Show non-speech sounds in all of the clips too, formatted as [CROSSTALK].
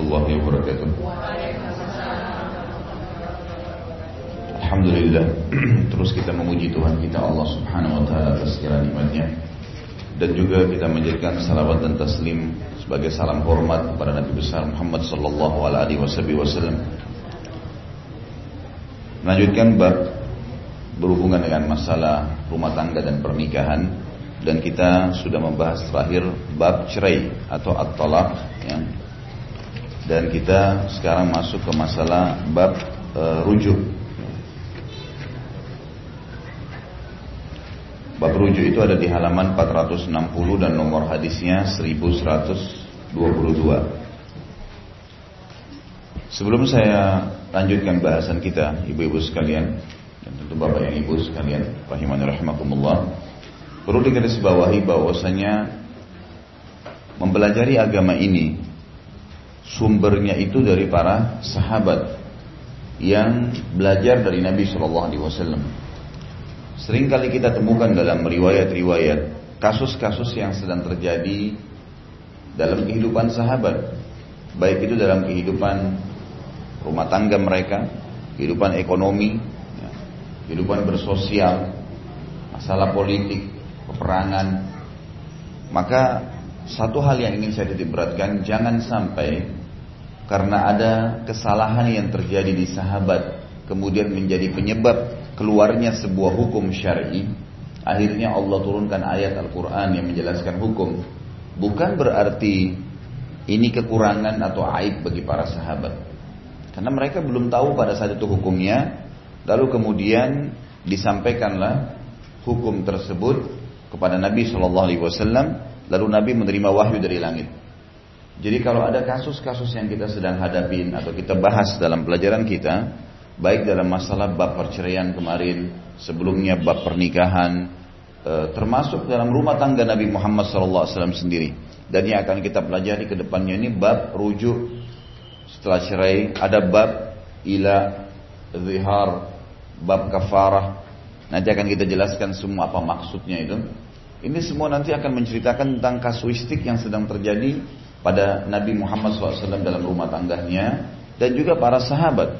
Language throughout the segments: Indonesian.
warahmatullahi wabarakatuh. Alhamdulillah [CLEARS THROAT] Terus kita memuji Tuhan kita Allah subhanahu wa ta'ala atas segala nikmatnya Dan juga kita menjadikan salawat dan taslim Sebagai salam hormat kepada Nabi besar Muhammad sallallahu alaihi wasallam Melanjutkan bab Berhubungan dengan masalah rumah tangga dan pernikahan Dan kita sudah membahas terakhir Bab cerai atau at-talaq ya. Dan kita sekarang masuk ke masalah Bab uh, rujuk Bab rujuk itu ada di halaman 460 dan nomor hadisnya 1122. Sebelum saya lanjutkan bahasan kita, ibu-ibu sekalian, dan tentu bapak yang ibu sekalian, rahimani rahimakumullah, perlu digarisbawahi bahwasanya mempelajari agama ini sumbernya itu dari para sahabat yang belajar dari Nabi Shallallahu Alaihi Wasallam Sering kali kita temukan dalam riwayat-riwayat kasus-kasus yang sedang terjadi dalam kehidupan sahabat, baik itu dalam kehidupan rumah tangga mereka, kehidupan ekonomi, ya, kehidupan bersosial, masalah politik, peperangan. Maka satu hal yang ingin saya titik beratkan, jangan sampai karena ada kesalahan yang terjadi di sahabat, kemudian menjadi penyebab keluarnya sebuah hukum syar'i, akhirnya Allah turunkan ayat Al-Quran yang menjelaskan hukum. Bukan berarti ini kekurangan atau aib bagi para sahabat. Karena mereka belum tahu pada saat itu hukumnya, lalu kemudian disampaikanlah hukum tersebut kepada Nabi Shallallahu Alaihi Wasallam, lalu Nabi menerima wahyu dari langit. Jadi kalau ada kasus-kasus yang kita sedang hadapin atau kita bahas dalam pelajaran kita, baik dalam masalah bab perceraian kemarin, sebelumnya bab pernikahan, e, termasuk dalam rumah tangga Nabi Muhammad SAW sendiri. Dan yang akan kita pelajari ke depannya ini bab rujuk setelah cerai, ada bab ila zihar, bab kafarah. Nanti akan kita jelaskan semua apa maksudnya itu. Ini semua nanti akan menceritakan tentang kasuistik yang sedang terjadi pada Nabi Muhammad SAW dalam rumah tangganya dan juga para sahabat.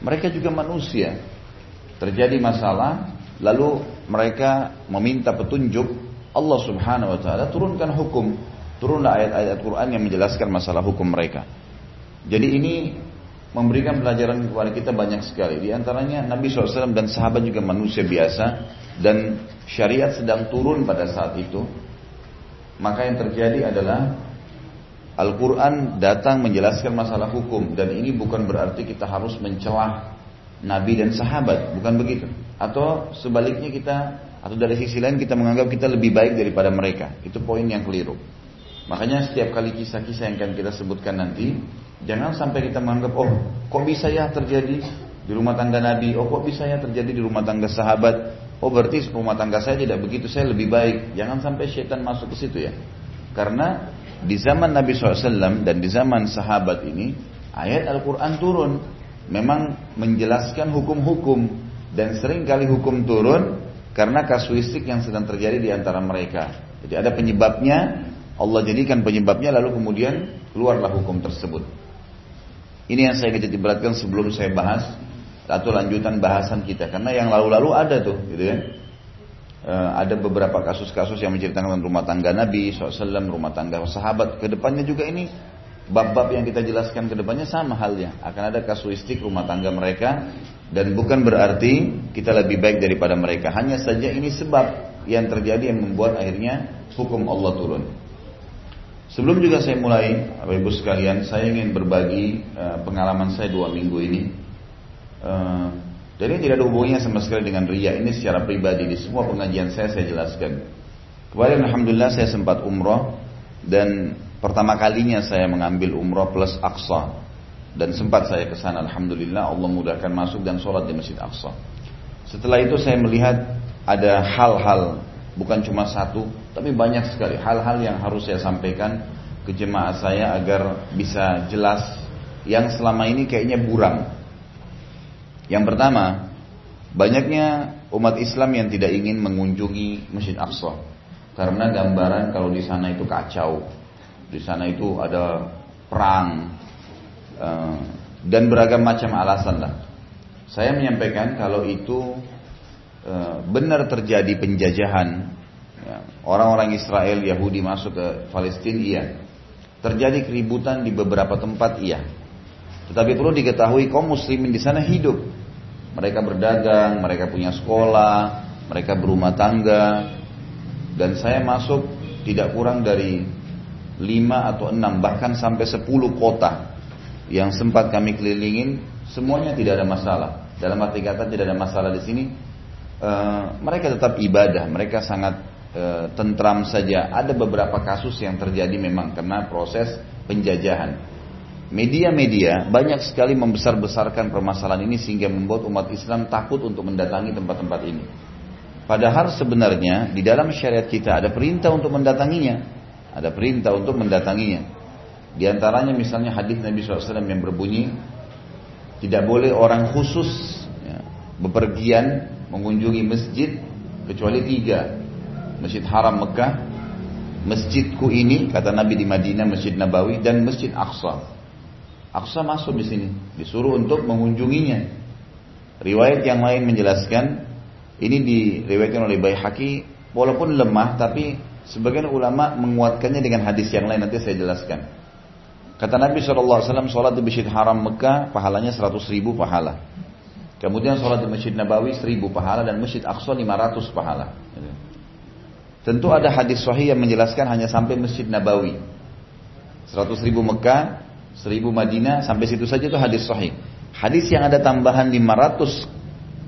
Mereka juga manusia. Terjadi masalah, lalu mereka meminta petunjuk. Allah Subhanahu wa taala turunkan hukum. Turunlah ayat-ayat Quran yang menjelaskan masalah hukum mereka. Jadi ini memberikan pelajaran kepada kita banyak sekali. Di antaranya Nabi SAW dan sahabat juga manusia biasa dan syariat sedang turun pada saat itu. Maka yang terjadi adalah Al-Quran datang menjelaskan masalah hukum dan ini bukan berarti kita harus mencelah Nabi dan sahabat, bukan begitu. Atau sebaliknya kita atau dari sisi lain kita menganggap kita lebih baik daripada mereka. Itu poin yang keliru. Makanya setiap kali kisah-kisah yang akan kita sebutkan nanti, jangan sampai kita menganggap, oh kok bisa ya terjadi di rumah tangga Nabi, oh kok bisa ya terjadi di rumah tangga sahabat, oh berarti rumah tangga saya tidak begitu, saya lebih baik. Jangan sampai syaitan masuk ke situ ya. Karena di zaman Nabi SAW dan di zaman sahabat ini ayat Al-Quran turun memang menjelaskan hukum-hukum dan sering kali hukum turun karena kasuistik yang sedang terjadi di antara mereka. Jadi ada penyebabnya, Allah jadikan penyebabnya lalu kemudian keluarlah hukum tersebut. Ini yang saya kecil beratkan sebelum saya bahas atau lanjutan bahasan kita karena yang lalu-lalu ada tuh, gitu kan. Eh, ada beberapa kasus-kasus yang menceritakan rumah tangga Nabi SAW, rumah tangga sahabat. Ke depannya juga ini bab-bab yang kita jelaskan ke depannya sama halnya. Akan ada kasuistik rumah tangga mereka dan bukan berarti kita lebih baik daripada mereka. Hanya saja ini sebab yang terjadi yang membuat akhirnya hukum Allah turun. Sebelum juga saya mulai, Bapak Ibu sekalian, saya ingin berbagi uh, pengalaman saya dua minggu ini. Uh, jadi tidak ada hubungannya sama sekali dengan ria. Ini secara pribadi di semua pengajian saya saya jelaskan. Kemarin alhamdulillah saya sempat umroh dan pertama kalinya saya mengambil umroh plus Aqsa dan sempat saya ke sana alhamdulillah Allah mudahkan masuk dan sholat di Masjid Aqsa. Setelah itu saya melihat ada hal-hal bukan cuma satu tapi banyak sekali hal-hal yang harus saya sampaikan ke jemaah saya agar bisa jelas yang selama ini kayaknya buram yang pertama, banyaknya umat Islam yang tidak ingin mengunjungi Masjid Aqsa karena gambaran kalau di sana itu kacau, di sana itu ada perang, uh, dan beragam macam alasan lah. Saya menyampaikan kalau itu uh, benar terjadi penjajahan ya, orang-orang Israel Yahudi masuk ke Palestina iya. Terjadi keributan di beberapa tempat iya. Tetapi perlu diketahui kaum muslimin di sana hidup. Mereka berdagang, mereka punya sekolah, mereka berumah tangga. Dan saya masuk tidak kurang dari lima atau enam bahkan sampai sepuluh kota yang sempat kami kelilingin semuanya tidak ada masalah. Dalam arti kata tidak ada masalah di sini. E, mereka tetap ibadah, mereka sangat e, tentram saja. Ada beberapa kasus yang terjadi memang karena proses penjajahan. Media-media banyak sekali membesar-besarkan permasalahan ini sehingga membuat umat Islam takut untuk mendatangi tempat-tempat ini. Padahal sebenarnya di dalam syariat kita ada perintah untuk mendatanginya. Ada perintah untuk mendatanginya. Di antaranya misalnya hadis Nabi SAW yang berbunyi tidak boleh orang khusus ya, bepergian mengunjungi masjid kecuali tiga masjid haram Mekah masjidku ini kata Nabi di Madinah masjid Nabawi dan masjid Aqsa Aqsa masuk di sini disuruh untuk mengunjunginya riwayat yang lain menjelaskan ini diriwayatkan oleh Baihaqi walaupun lemah tapi sebagian ulama menguatkannya dengan hadis yang lain nanti saya jelaskan Kata Nabi SAW, sholat di Masjid Haram Mekah, pahalanya 100 ribu pahala. Kemudian sholat di Masjid Nabawi 1000 pahala dan Masjid Aqsa 500 pahala. Tentu ada hadis sahih yang menjelaskan hanya sampai Masjid Nabawi. 100 ribu Mekah, 1000 Madinah, sampai situ saja itu hadis sahih. Hadis yang ada tambahan 500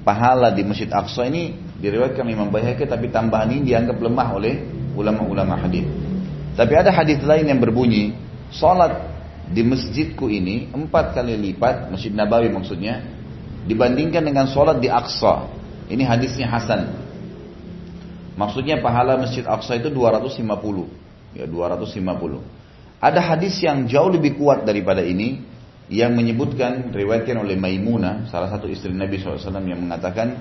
pahala di Masjid Aqsa ini diriwayatkan Imam Bayhaqi tapi tambahan ini dianggap lemah oleh ulama-ulama hadis. Tapi ada hadis lain yang berbunyi, sholat di masjidku ini empat kali lipat masjid Nabawi maksudnya dibandingkan dengan sholat di Aqsa. Ini hadisnya Hasan. Maksudnya pahala masjid Aqsa itu 250. Ya 250. Ada hadis yang jauh lebih kuat daripada ini yang menyebutkan riwayatkan oleh Maimunah salah satu istri Nabi SAW yang mengatakan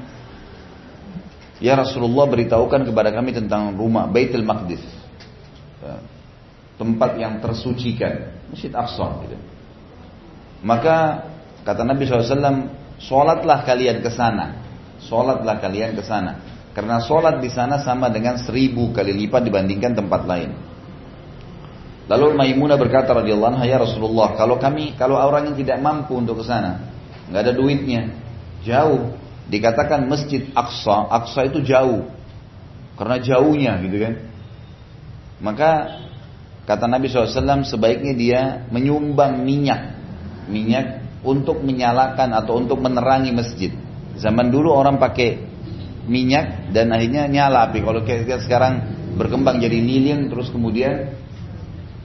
Ya Rasulullah beritahukan kepada kami tentang rumah Baitul Maqdis ya, tempat yang tersucikan Masjid Aqsa gitu. Maka kata Nabi SAW, sholatlah kalian ke sana. Sholatlah kalian ke sana. Karena sholat di sana sama dengan seribu kali lipat dibandingkan tempat lain. Lalu Maimunah berkata radhiyallahu anha ya Rasulullah, kalau kami kalau orang yang tidak mampu untuk ke sana, nggak ada duitnya, jauh. Dikatakan Masjid Aqsa, Aqsa itu jauh. Karena jauhnya gitu kan. Maka Kata Nabi SAW sebaiknya dia menyumbang minyak. Minyak untuk menyalakan atau untuk menerangi masjid. Zaman dulu orang pakai minyak dan akhirnya nyala api. Kalau kita sekarang berkembang jadi lilin terus kemudian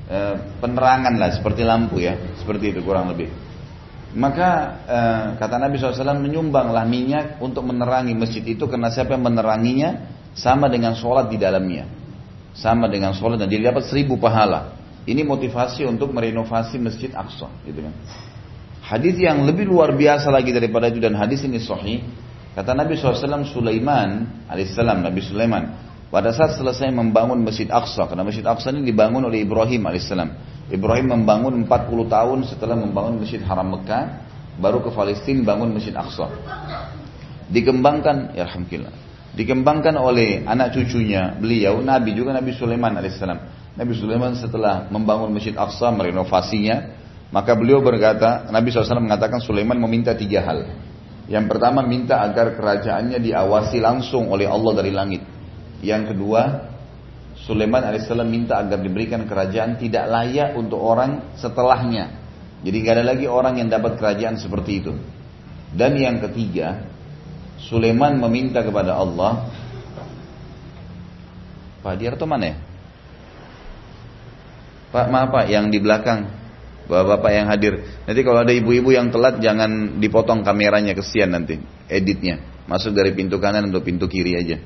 e, penerangan lah seperti lampu ya. Seperti itu kurang lebih. Maka e, kata Nabi SAW menyumbanglah minyak untuk menerangi masjid itu karena siapa yang meneranginya sama dengan sholat di dalamnya sama dengan sholat dan dia dapat seribu pahala. Ini motivasi untuk merenovasi masjid Aqsa, gitu kan. Hadis yang lebih luar biasa lagi daripada itu dan hadis ini sahih. Kata Nabi SAW Sulaiman alaihissalam, Nabi Sulaiman pada saat selesai membangun Masjid Aqsa, karena Masjid Aqsa ini dibangun oleh Ibrahim alaihissalam. Ibrahim membangun 40 tahun setelah membangun Masjid Haram Mekah, baru ke Palestina bangun Masjid Aqsa. Dikembangkan, ya Alhamdulillah dikembangkan oleh anak cucunya beliau Nabi juga Nabi Sulaiman alaihissalam. Nabi Sulaiman setelah membangun Masjid Aqsa merenovasinya, maka beliau berkata, Nabi SAW mengatakan Sulaiman meminta tiga hal. Yang pertama minta agar kerajaannya diawasi langsung oleh Allah dari langit. Yang kedua, Sulaiman alaihissalam minta agar diberikan kerajaan tidak layak untuk orang setelahnya. Jadi gak ada lagi orang yang dapat kerajaan seperti itu. Dan yang ketiga, Sulaiman meminta kepada Allah Pak Diarto mana ya? Pak maaf Pak yang di belakang Bapak-bapak yang hadir Nanti kalau ada ibu-ibu yang telat Jangan dipotong kameranya kesian nanti Editnya Masuk dari pintu kanan atau pintu kiri aja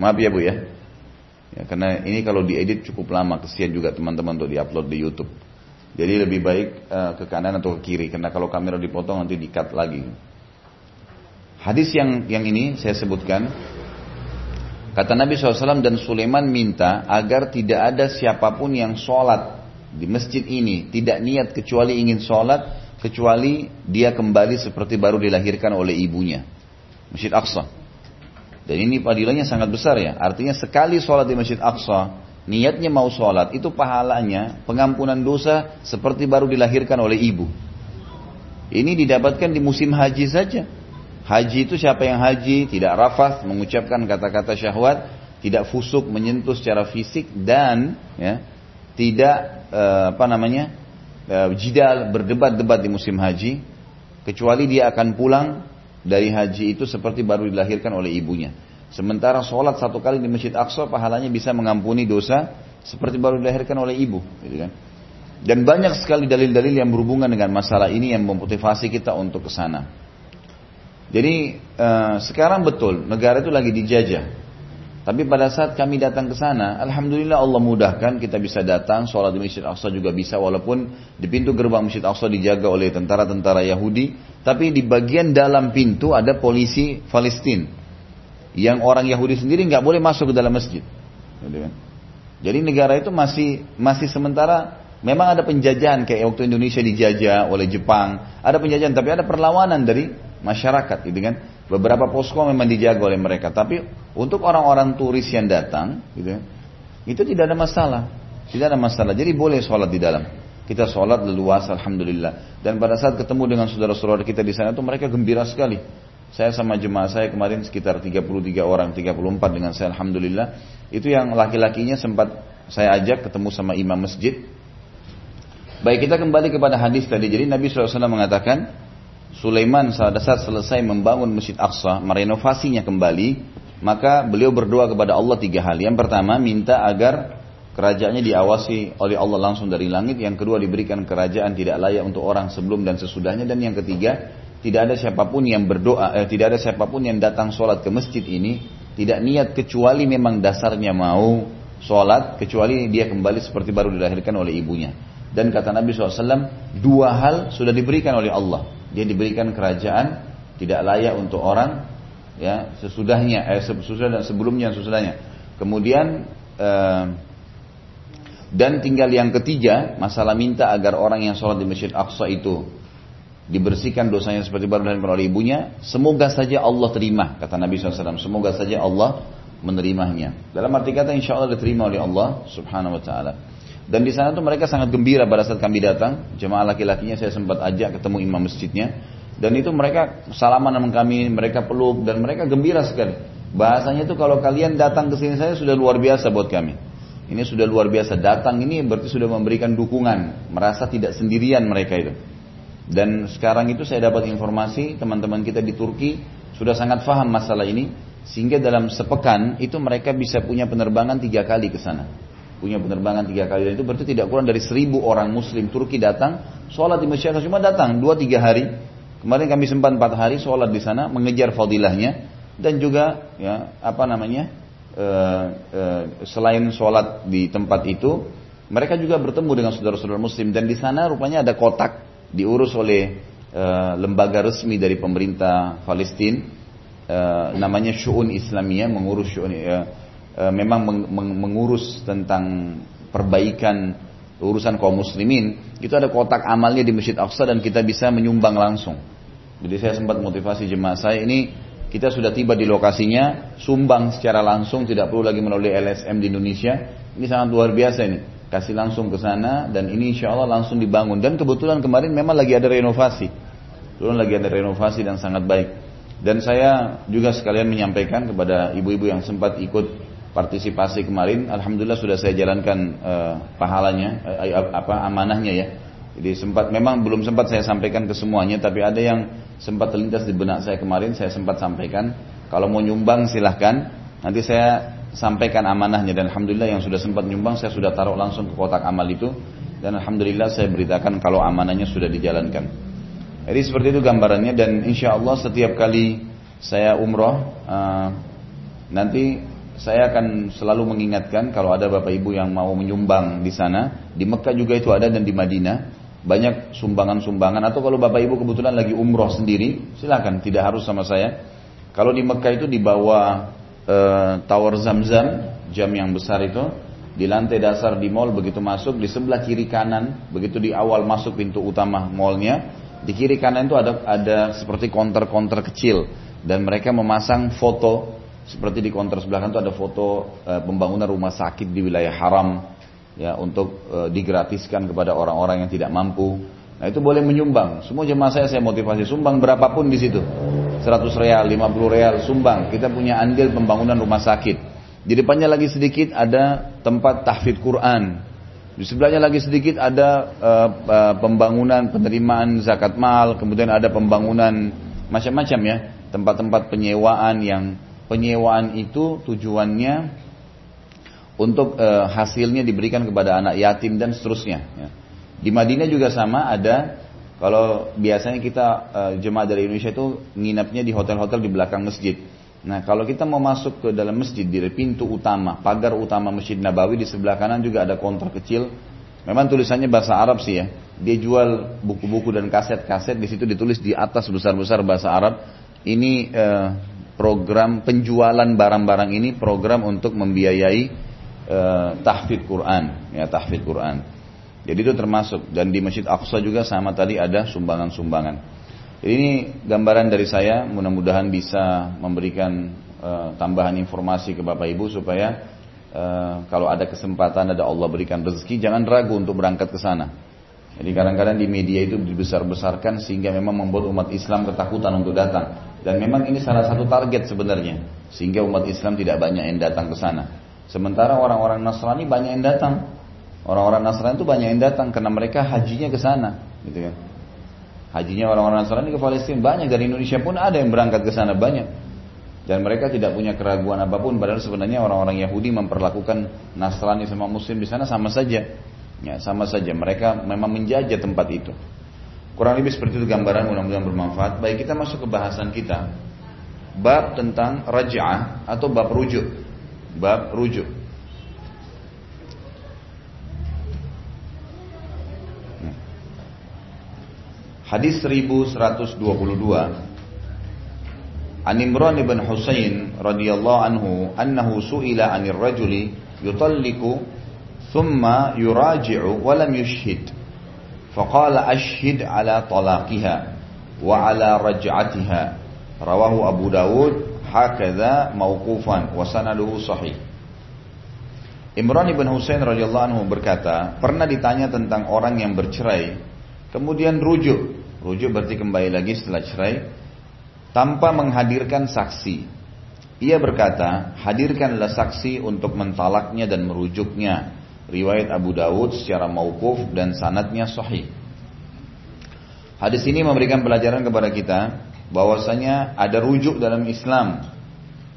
Maaf ya Bu ya Ya, karena ini kalau diedit cukup lama, kesian juga teman-teman untuk diupload di YouTube. Jadi lebih baik uh, ke kanan atau ke kiri, karena kalau kamera dipotong nanti di-cut lagi. Hadis yang yang ini saya sebutkan kata Nabi SAW dan Sulaiman minta agar tidak ada siapa pun yang sholat di masjid ini tidak niat kecuali ingin sholat kecuali dia kembali seperti baru dilahirkan oleh ibunya. Masjid Aqsa. Dan ini padilanya sangat besar ya. Artinya sekali sholat di Masjid Aqsa, niatnya mau sholat, itu pahalanya pengampunan dosa seperti baru dilahirkan oleh ibu. Ini didapatkan di musim haji saja. Haji itu siapa yang haji, tidak rafas, mengucapkan kata-kata syahwat, tidak fusuk, menyentuh secara fisik, dan ya, tidak eh, apa namanya eh, jidal berdebat-debat di musim haji, kecuali dia akan pulang dari haji itu seperti baru dilahirkan oleh ibunya. Sementara sholat satu kali di Masjid Aqsa pahalanya bisa mengampuni dosa seperti baru dilahirkan oleh ibu. Gitu kan. Dan banyak sekali dalil-dalil yang berhubungan dengan masalah ini yang memotivasi kita untuk ke sana. Jadi uh, sekarang betul negara itu lagi dijajah. Tapi pada saat kami datang ke sana, alhamdulillah Allah mudahkan kita bisa datang sholat di Masjid Aqsa juga bisa walaupun di pintu gerbang Masjid Aqsa dijaga oleh tentara-tentara Yahudi, tapi di bagian dalam pintu ada polisi Palestina yang orang Yahudi sendiri nggak boleh masuk ke dalam masjid. Gitu kan. Jadi negara itu masih masih sementara memang ada penjajahan kayak waktu Indonesia dijajah oleh Jepang, ada penjajahan tapi ada perlawanan dari masyarakat gitu kan. Beberapa posko memang dijaga oleh mereka, tapi untuk orang-orang turis yang datang, gitu, itu tidak ada masalah, tidak ada masalah. Jadi boleh sholat di dalam. Kita sholat leluasa, alhamdulillah. Dan pada saat ketemu dengan saudara-saudara kita di sana itu mereka gembira sekali. Saya sama jemaah saya kemarin sekitar 33 orang, 34 dengan saya alhamdulillah. Itu yang laki-lakinya sempat saya ajak ketemu sama imam masjid. Baik kita kembali kepada hadis tadi. Jadi Nabi SAW mengatakan Sulaiman saat selesai membangun Masjid Aqsa, merenovasinya kembali, maka beliau berdoa kepada Allah tiga hal. Yang pertama, minta agar kerajaannya diawasi oleh Allah langsung dari langit. Yang kedua, diberikan kerajaan tidak layak untuk orang sebelum dan sesudahnya. Dan yang ketiga, tidak ada siapa pun yang berdoa, eh, tidak ada siapa pun yang datang sholat ke masjid ini, tidak niat kecuali memang dasarnya mau sholat, kecuali dia kembali seperti baru dilahirkan oleh ibunya. Dan kata Nabi SAW, dua hal sudah diberikan oleh Allah dia diberikan kerajaan tidak layak untuk orang ya sesudahnya eh sesudah dan sebelumnya sesudahnya kemudian eh, dan tinggal yang ketiga masalah minta agar orang yang sholat di masjid Aqsa itu dibersihkan dosanya seperti baru dan oleh ibunya semoga saja Allah terima kata Nabi SAW semoga saja Allah menerimanya dalam arti kata insya Allah diterima oleh Allah subhanahu wa ta'ala dan di sana tuh mereka sangat gembira pada saat kami datang. Jemaah laki-lakinya saya sempat ajak ketemu imam masjidnya. Dan itu mereka salaman sama kami, mereka peluk dan mereka gembira sekali. Bahasanya itu kalau kalian datang ke sini saya sudah luar biasa buat kami. Ini sudah luar biasa. Datang ini berarti sudah memberikan dukungan, merasa tidak sendirian mereka itu. Dan sekarang itu saya dapat informasi teman-teman kita di Turki sudah sangat faham masalah ini sehingga dalam sepekan itu mereka bisa punya penerbangan tiga kali ke sana. Punya penerbangan tiga kali. Dan itu berarti tidak kurang dari seribu orang muslim Turki datang sholat di Masjid cuma datang dua tiga hari. Kemarin kami sempat empat hari sholat di sana mengejar fadilahnya. Dan juga ya apa namanya e, e, selain sholat di tempat itu mereka juga bertemu dengan saudara-saudara muslim. Dan di sana rupanya ada kotak diurus oleh e, lembaga resmi dari pemerintah Palestina namanya Syu'un Islamiyah mengurus memang meng, meng, mengurus tentang perbaikan urusan kaum muslimin, itu ada kotak amalnya di Masjid Aqsa dan kita bisa menyumbang langsung. Jadi saya sempat motivasi jemaah saya ini kita sudah tiba di lokasinya, sumbang secara langsung, tidak perlu lagi melalui LSM di Indonesia. Ini sangat luar biasa ini. Kasih langsung ke sana dan ini insya Allah langsung dibangun. Dan kebetulan kemarin memang lagi ada renovasi. Kebetulan lagi ada renovasi dan sangat baik. Dan saya juga sekalian menyampaikan kepada ibu-ibu yang sempat ikut partisipasi kemarin, alhamdulillah sudah saya jalankan uh, pahalanya, uh, apa amanahnya ya. Jadi sempat memang belum sempat saya sampaikan ke semuanya, tapi ada yang sempat terlintas di benak saya kemarin, saya sempat sampaikan. Kalau mau nyumbang silahkan, nanti saya sampaikan amanahnya. Dan alhamdulillah yang sudah sempat nyumbang saya sudah taruh langsung ke kotak amal itu. Dan alhamdulillah saya beritakan kalau amanahnya sudah dijalankan. Jadi seperti itu gambarannya. Dan insya Allah setiap kali saya umroh uh, nanti saya akan selalu mengingatkan kalau ada bapak ibu yang mau menyumbang di sana, di Mekah juga itu ada dan di Madinah banyak sumbangan-sumbangan. Atau kalau bapak ibu kebetulan lagi umroh sendiri, silakan. Tidak harus sama saya. Kalau di Mekah itu di bawah e, Tower Zamzam, jam yang besar itu, di lantai dasar di mall begitu masuk di sebelah kiri kanan, begitu di awal masuk pintu utama mallnya, Di kiri kanan itu ada ada seperti konter-konter kecil. Dan mereka memasang foto seperti di konter sebelah kanan itu ada foto e, pembangunan rumah sakit di wilayah haram ya untuk e, digratiskan kepada orang-orang yang tidak mampu. Nah itu boleh menyumbang. Semua jemaah saya saya motivasi sumbang berapapun di situ. 100 real, 50 real sumbang. Kita punya andil pembangunan rumah sakit. Di depannya lagi sedikit ada tempat tahfidz Quran. Di sebelahnya lagi sedikit ada uh, uh, pembangunan penerimaan zakat mal, kemudian ada pembangunan macam-macam ya, tempat-tempat penyewaan yang penyewaan itu tujuannya untuk uh, hasilnya diberikan kepada anak yatim dan seterusnya. Ya. Di Madinah juga sama ada kalau biasanya kita uh, jemaah dari Indonesia itu nginapnya di hotel-hotel di belakang masjid. Nah kalau kita mau masuk ke dalam masjid di pintu utama, pagar utama Masjid Nabawi di sebelah kanan juga ada konter kecil. Memang tulisannya bahasa Arab sih ya. Dia jual buku-buku dan kaset-kaset di situ ditulis di atas besar-besar bahasa Arab. Ini eh, program penjualan barang-barang ini program untuk membiayai eh, tahfidz Quran, ya tahfidz Quran. Jadi itu termasuk dan di Masjid Aqsa juga sama tadi ada sumbangan-sumbangan. Ini gambaran dari saya, mudah-mudahan bisa memberikan uh, tambahan informasi ke Bapak Ibu supaya uh, kalau ada kesempatan ada Allah berikan rezeki, jangan ragu untuk berangkat ke sana. Jadi kadang-kadang di media itu dibesar-besarkan sehingga memang membuat umat Islam ketakutan untuk datang. Dan memang ini salah satu target sebenarnya, sehingga umat Islam tidak banyak yang datang ke sana. Sementara orang-orang Nasrani banyak yang datang. Orang-orang Nasrani itu banyak yang datang karena mereka hajinya ke sana, gitu kan. Hajinya orang-orang Nasrani ke Palestina banyak dari Indonesia pun ada yang berangkat ke sana banyak. Dan mereka tidak punya keraguan apa pun padahal sebenarnya orang-orang Yahudi memperlakukan Nasrani sama Muslim di sana sama saja. Ya, sama saja mereka memang menjajah tempat itu. Kurang lebih seperti itu gambaran mudah-mudahan bermanfaat. Baik kita masuk ke bahasan kita. Bab tentang raj'ah atau bab rujuk. Bab rujuk. Hadis 1122 An Imran ibn Husain radhiyallahu anhu annahu su'ila 'anil rajuli yutalliqu thumma yuraji'u wa lam yushhid. Faqala ashhid 'ala talaqiha wa 'ala raj'atiha. Rawahu Abu Dawud hakadha mauqufan wa sanaduhu sahih Imran ibn Husain radhiyallahu anhu berkata pernah ditanya tentang orang yang bercerai kemudian rujuk Rujuk berarti kembali lagi setelah cerai tanpa menghadirkan saksi. Ia berkata, hadirkanlah saksi untuk mentalaknya dan merujuknya. Riwayat Abu Dawud secara maukuf dan sanatnya sahih. Hadis ini memberikan pelajaran kepada kita bahwasanya ada rujuk dalam Islam.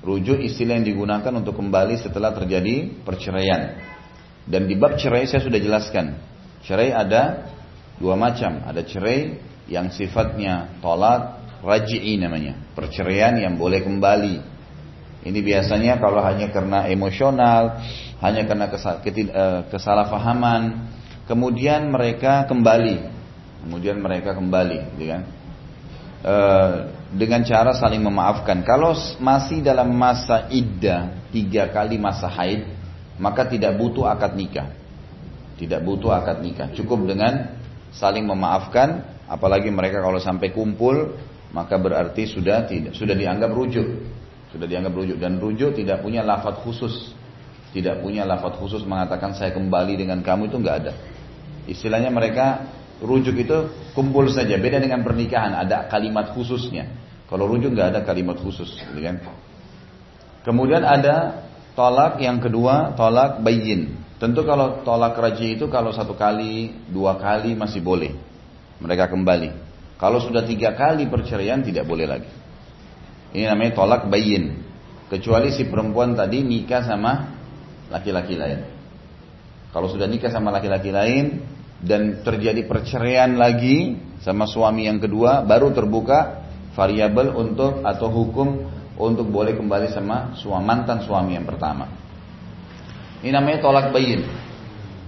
Rujuk istilah yang digunakan untuk kembali setelah terjadi perceraian. Dan di bab cerai saya sudah jelaskan. Cerai ada dua macam. Ada cerai yang sifatnya tolak raji'i namanya, perceraian yang boleh kembali. Ini biasanya kalau hanya karena emosional, hanya karena eh, kesalahpahaman, kemudian mereka kembali, kemudian mereka kembali, gitu kan? E, dengan cara saling memaafkan. Kalau masih dalam masa iddah tiga kali masa haid, maka tidak butuh akad nikah, tidak butuh akad nikah, cukup dengan saling memaafkan Apalagi mereka kalau sampai kumpul maka berarti sudah tidak sudah dianggap rujuk. Sudah dianggap rujuk dan rujuk tidak punya lafaz khusus. Tidak punya lafaz khusus mengatakan saya kembali dengan kamu itu enggak ada. Istilahnya mereka rujuk itu kumpul saja. Beda dengan pernikahan ada kalimat khususnya. Kalau rujuk enggak ada kalimat khusus, gitu kan? Kemudian ada tolak yang kedua, tolak bayin. Tentu kalau tolak raji itu kalau satu kali, dua kali masih boleh mereka kembali. Kalau sudah tiga kali perceraian tidak boleh lagi. Ini namanya tolak bayin. Kecuali si perempuan tadi nikah sama laki-laki lain. Kalau sudah nikah sama laki-laki lain dan terjadi perceraian lagi sama suami yang kedua, baru terbuka variabel untuk atau hukum untuk boleh kembali sama suami mantan suami yang pertama. Ini namanya tolak bayin.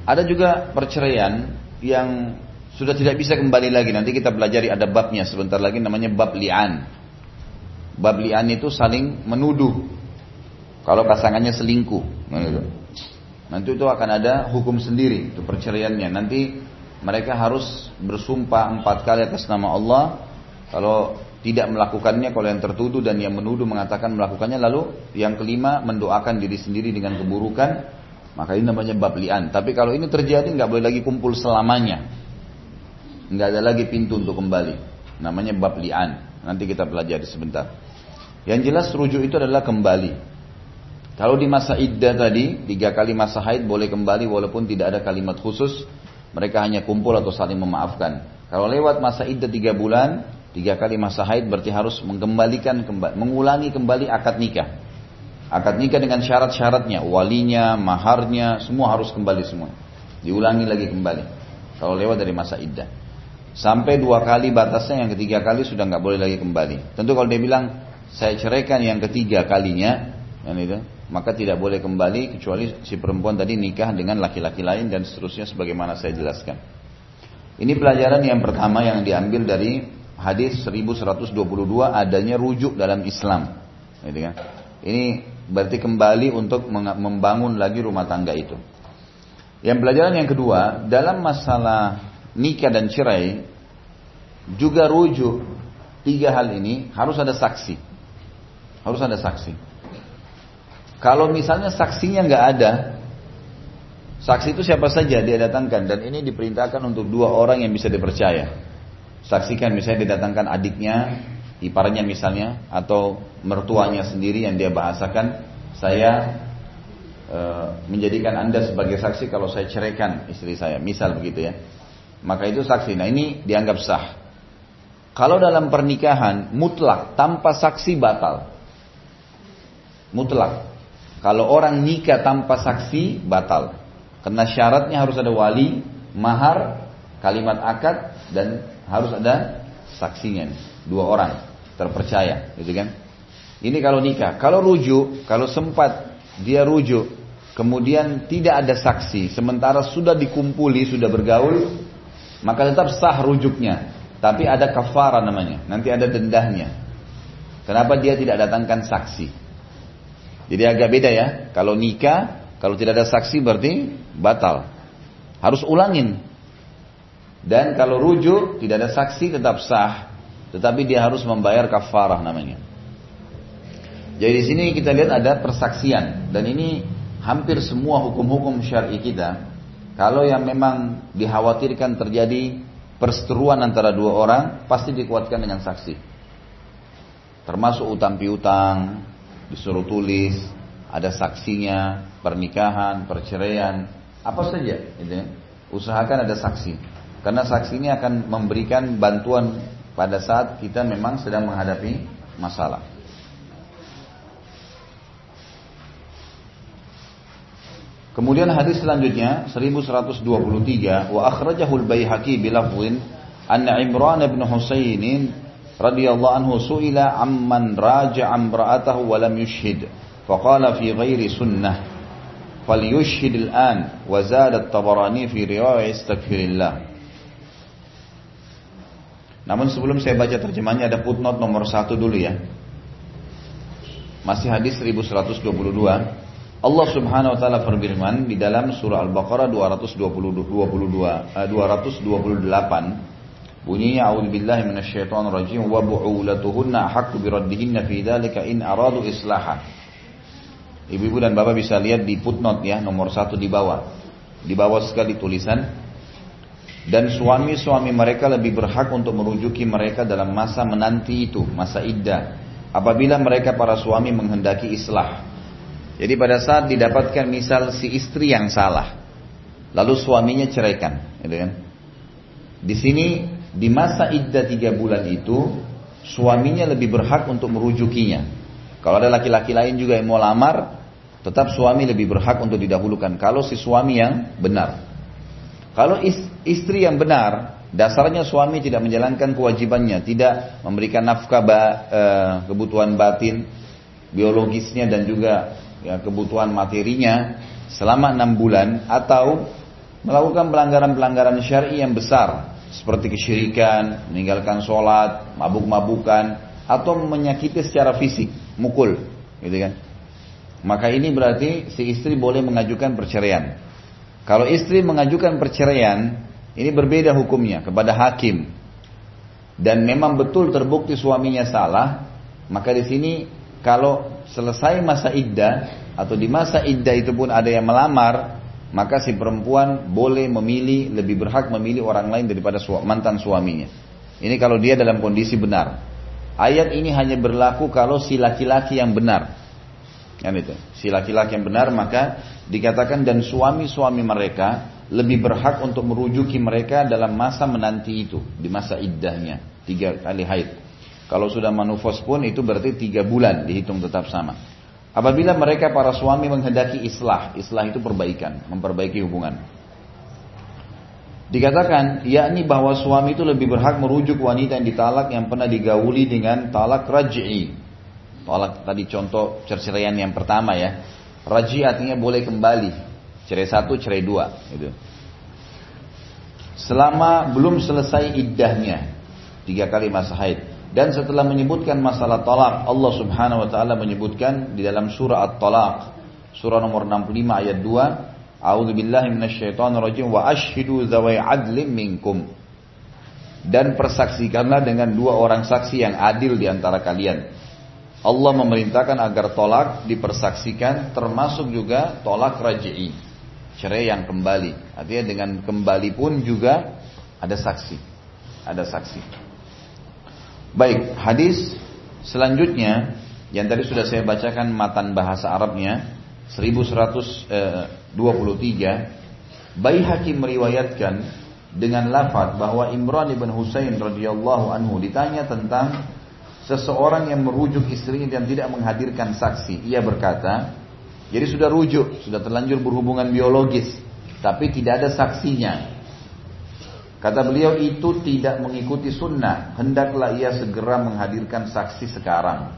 Ada juga perceraian yang sudah tidak bisa kembali lagi. Nanti kita pelajari ada babnya sebentar lagi namanya bab li'an. Bab li'an itu saling menuduh. Kalau pasangannya selingkuh. Nanti itu akan ada hukum sendiri itu perceraiannya. Nanti mereka harus bersumpah empat kali atas nama Allah. Kalau tidak melakukannya, kalau yang tertuduh dan yang menuduh mengatakan melakukannya, lalu yang kelima mendoakan diri sendiri dengan keburukan, maka ini namanya bab li'an. Tapi kalau ini terjadi nggak boleh lagi kumpul selamanya, nggak ada lagi pintu untuk kembali. Namanya bab li'an. Nanti kita pelajari sebentar. Yang jelas rujuk itu adalah kembali. Kalau di masa iddah tadi, tiga kali masa haid boleh kembali walaupun tidak ada kalimat khusus. Mereka hanya kumpul atau saling memaafkan. Kalau lewat masa iddah tiga bulan, tiga kali masa haid berarti harus mengembalikan, mengulangi kembali akad nikah. Akad nikah dengan syarat-syaratnya, walinya, maharnya, semua harus kembali semua. Diulangi lagi kembali. Kalau lewat dari masa iddah. Sampai dua kali batasnya, yang ketiga kali sudah nggak boleh lagi kembali. Tentu kalau dia bilang, saya ceraikan yang ketiga kalinya, yang itu, maka tidak boleh kembali kecuali si perempuan tadi nikah dengan laki-laki lain dan seterusnya sebagaimana saya jelaskan. Ini pelajaran yang pertama yang diambil dari hadis 1122 adanya rujuk dalam Islam. Ini berarti kembali untuk membangun lagi rumah tangga itu. Yang pelajaran yang kedua, dalam masalah nikah dan cerai juga rujuk tiga hal ini harus ada saksi. Harus ada saksi. Kalau misalnya saksinya nggak ada, saksi itu siapa saja dia datangkan dan ini diperintahkan untuk dua orang yang bisa dipercaya. Saksikan misalnya didatangkan adiknya, iparnya misalnya, atau mertuanya sendiri yang dia bahasakan, saya e, menjadikan anda sebagai saksi kalau saya ceraikan istri saya, misal begitu ya. Maka itu saksi. Nah ini dianggap sah. Kalau dalam pernikahan mutlak tanpa saksi batal. Mutlak. Kalau orang nikah tanpa saksi batal. Karena syaratnya harus ada wali, mahar, kalimat akad dan harus ada saksinya dua orang terpercaya, gitu kan? Ini kalau nikah. Kalau rujuk, kalau sempat dia rujuk, kemudian tidak ada saksi, sementara sudah dikumpuli, sudah bergaul, maka tetap sah rujuknya. Tapi ada kafara namanya, nanti ada dendahnya. Kenapa dia tidak datangkan saksi? Jadi agak beda ya. Kalau nikah, kalau tidak ada saksi berarti batal. Harus ulangin. Dan kalau rujuk, tidak ada saksi tetap sah. Tetapi dia harus membayar kafarah namanya. Jadi di sini kita lihat ada persaksian. Dan ini hampir semua hukum-hukum syar'i kita. Kalau yang memang dikhawatirkan terjadi perseteruan antara dua orang, pasti dikuatkan dengan saksi. Termasuk utang piutang, disuruh tulis, ada saksinya, pernikahan, perceraian, apa saja, gitu ya. Usahakan ada saksi, karena saksi ini akan memberikan bantuan pada saat kita memang sedang menghadapi masalah. Kemudian hadis selanjutnya 1123 wa akhrajahul Baihaqi bilafdhin anna Imran bin Husainin radhiyallahu anhu suila amman raja'a imra'atahu wa lam yushhid. Faqala fi ghairi sunnah falyushhid al-an wa zada at-tabarani fi riwayat astaghfirillah namun sebelum saya baca terjemahnya ada footnote nomor satu dulu ya. Masih hadis 1122 Allah Subhanahu wa taala berfirman di dalam surah Al-Baqarah 222 228 Bunyinya a'udzubillahi minasyaitonir rajim wa bu'ulatuhunna haqqu biraddihinna fi dzalika in aradu islaha. Ibu-ibu dan bapak bisa lihat di footnote ya nomor satu di bawah. Di bawah sekali tulisan dan suami-suami mereka lebih berhak untuk merujuki mereka dalam masa menanti itu, masa iddah. Apabila mereka para suami menghendaki islah. Jadi pada saat didapatkan misal si istri yang salah, lalu suaminya ceraikan, gitu kan? Di sini di masa iddah tiga bulan itu suaminya lebih berhak untuk merujukinya. Kalau ada laki-laki lain juga yang mau lamar, tetap suami lebih berhak untuk didahulukan. Kalau si suami yang benar. Kalau istri yang benar, dasarnya suami tidak menjalankan kewajibannya, tidak memberikan nafkah e, kebutuhan batin, biologisnya dan juga ya, kebutuhan materinya selama enam bulan atau melakukan pelanggaran-pelanggaran syar'i yang besar seperti kesyirikan, meninggalkan sholat, mabuk-mabukan, atau menyakiti secara fisik, mukul, gitu kan? Maka ini berarti si istri boleh mengajukan perceraian. Kalau istri mengajukan perceraian, Ini berbeda hukumnya kepada hakim. Dan memang betul terbukti suaminya salah, maka di sini kalau selesai masa iddah atau di masa iddah itu pun ada yang melamar, maka si perempuan boleh memilih lebih berhak memilih orang lain daripada mantan suaminya. Ini kalau dia dalam kondisi benar. Ayat ini hanya berlaku kalau si laki-laki yang benar. Kan itu. Si laki-laki yang benar maka dikatakan dan suami-suami mereka lebih berhak untuk merujuki mereka dalam masa menanti itu di masa iddahnya tiga kali haid. Kalau sudah manufos pun itu berarti tiga bulan dihitung tetap sama. Apabila mereka para suami menghendaki islah, islah itu perbaikan, memperbaiki hubungan. Dikatakan, yakni bahwa suami itu lebih berhak merujuk wanita yang ditalak yang pernah digauli dengan talak raj'i. Talak tadi contoh cerceraian yang pertama ya. Raj'i artinya boleh kembali. Cerai satu, cerai dua. Gitu. Selama belum selesai iddahnya. Tiga kali masa haid. Dan setelah menyebutkan masalah talak, Allah Subhanahu wa taala menyebutkan di dalam surah At-Talaq, surah nomor 65 ayat 2, A'udzu billahi minasyaitonir wa ashhidu dzawai adlin minkum. Dan persaksikanlah dengan dua orang saksi yang adil di antara kalian. Allah memerintahkan agar tolak dipersaksikan termasuk juga tolak raj'i. Cerai yang kembali. Artinya dengan kembali pun juga ada saksi. Ada saksi. Baik, hadis selanjutnya yang tadi sudah saya bacakan matan bahasa Arabnya 1123 Baihaqi meriwayatkan dengan lafaz bahwa Imran ibn Husain radhiyallahu anhu ditanya tentang seseorang yang merujuk istrinya dan tidak menghadirkan saksi. Ia berkata, jadi sudah rujuk, sudah terlanjur berhubungan biologis, tapi tidak ada saksinya. Kata beliau itu tidak mengikuti sunnah. Hendaklah ia segera menghadirkan saksi sekarang.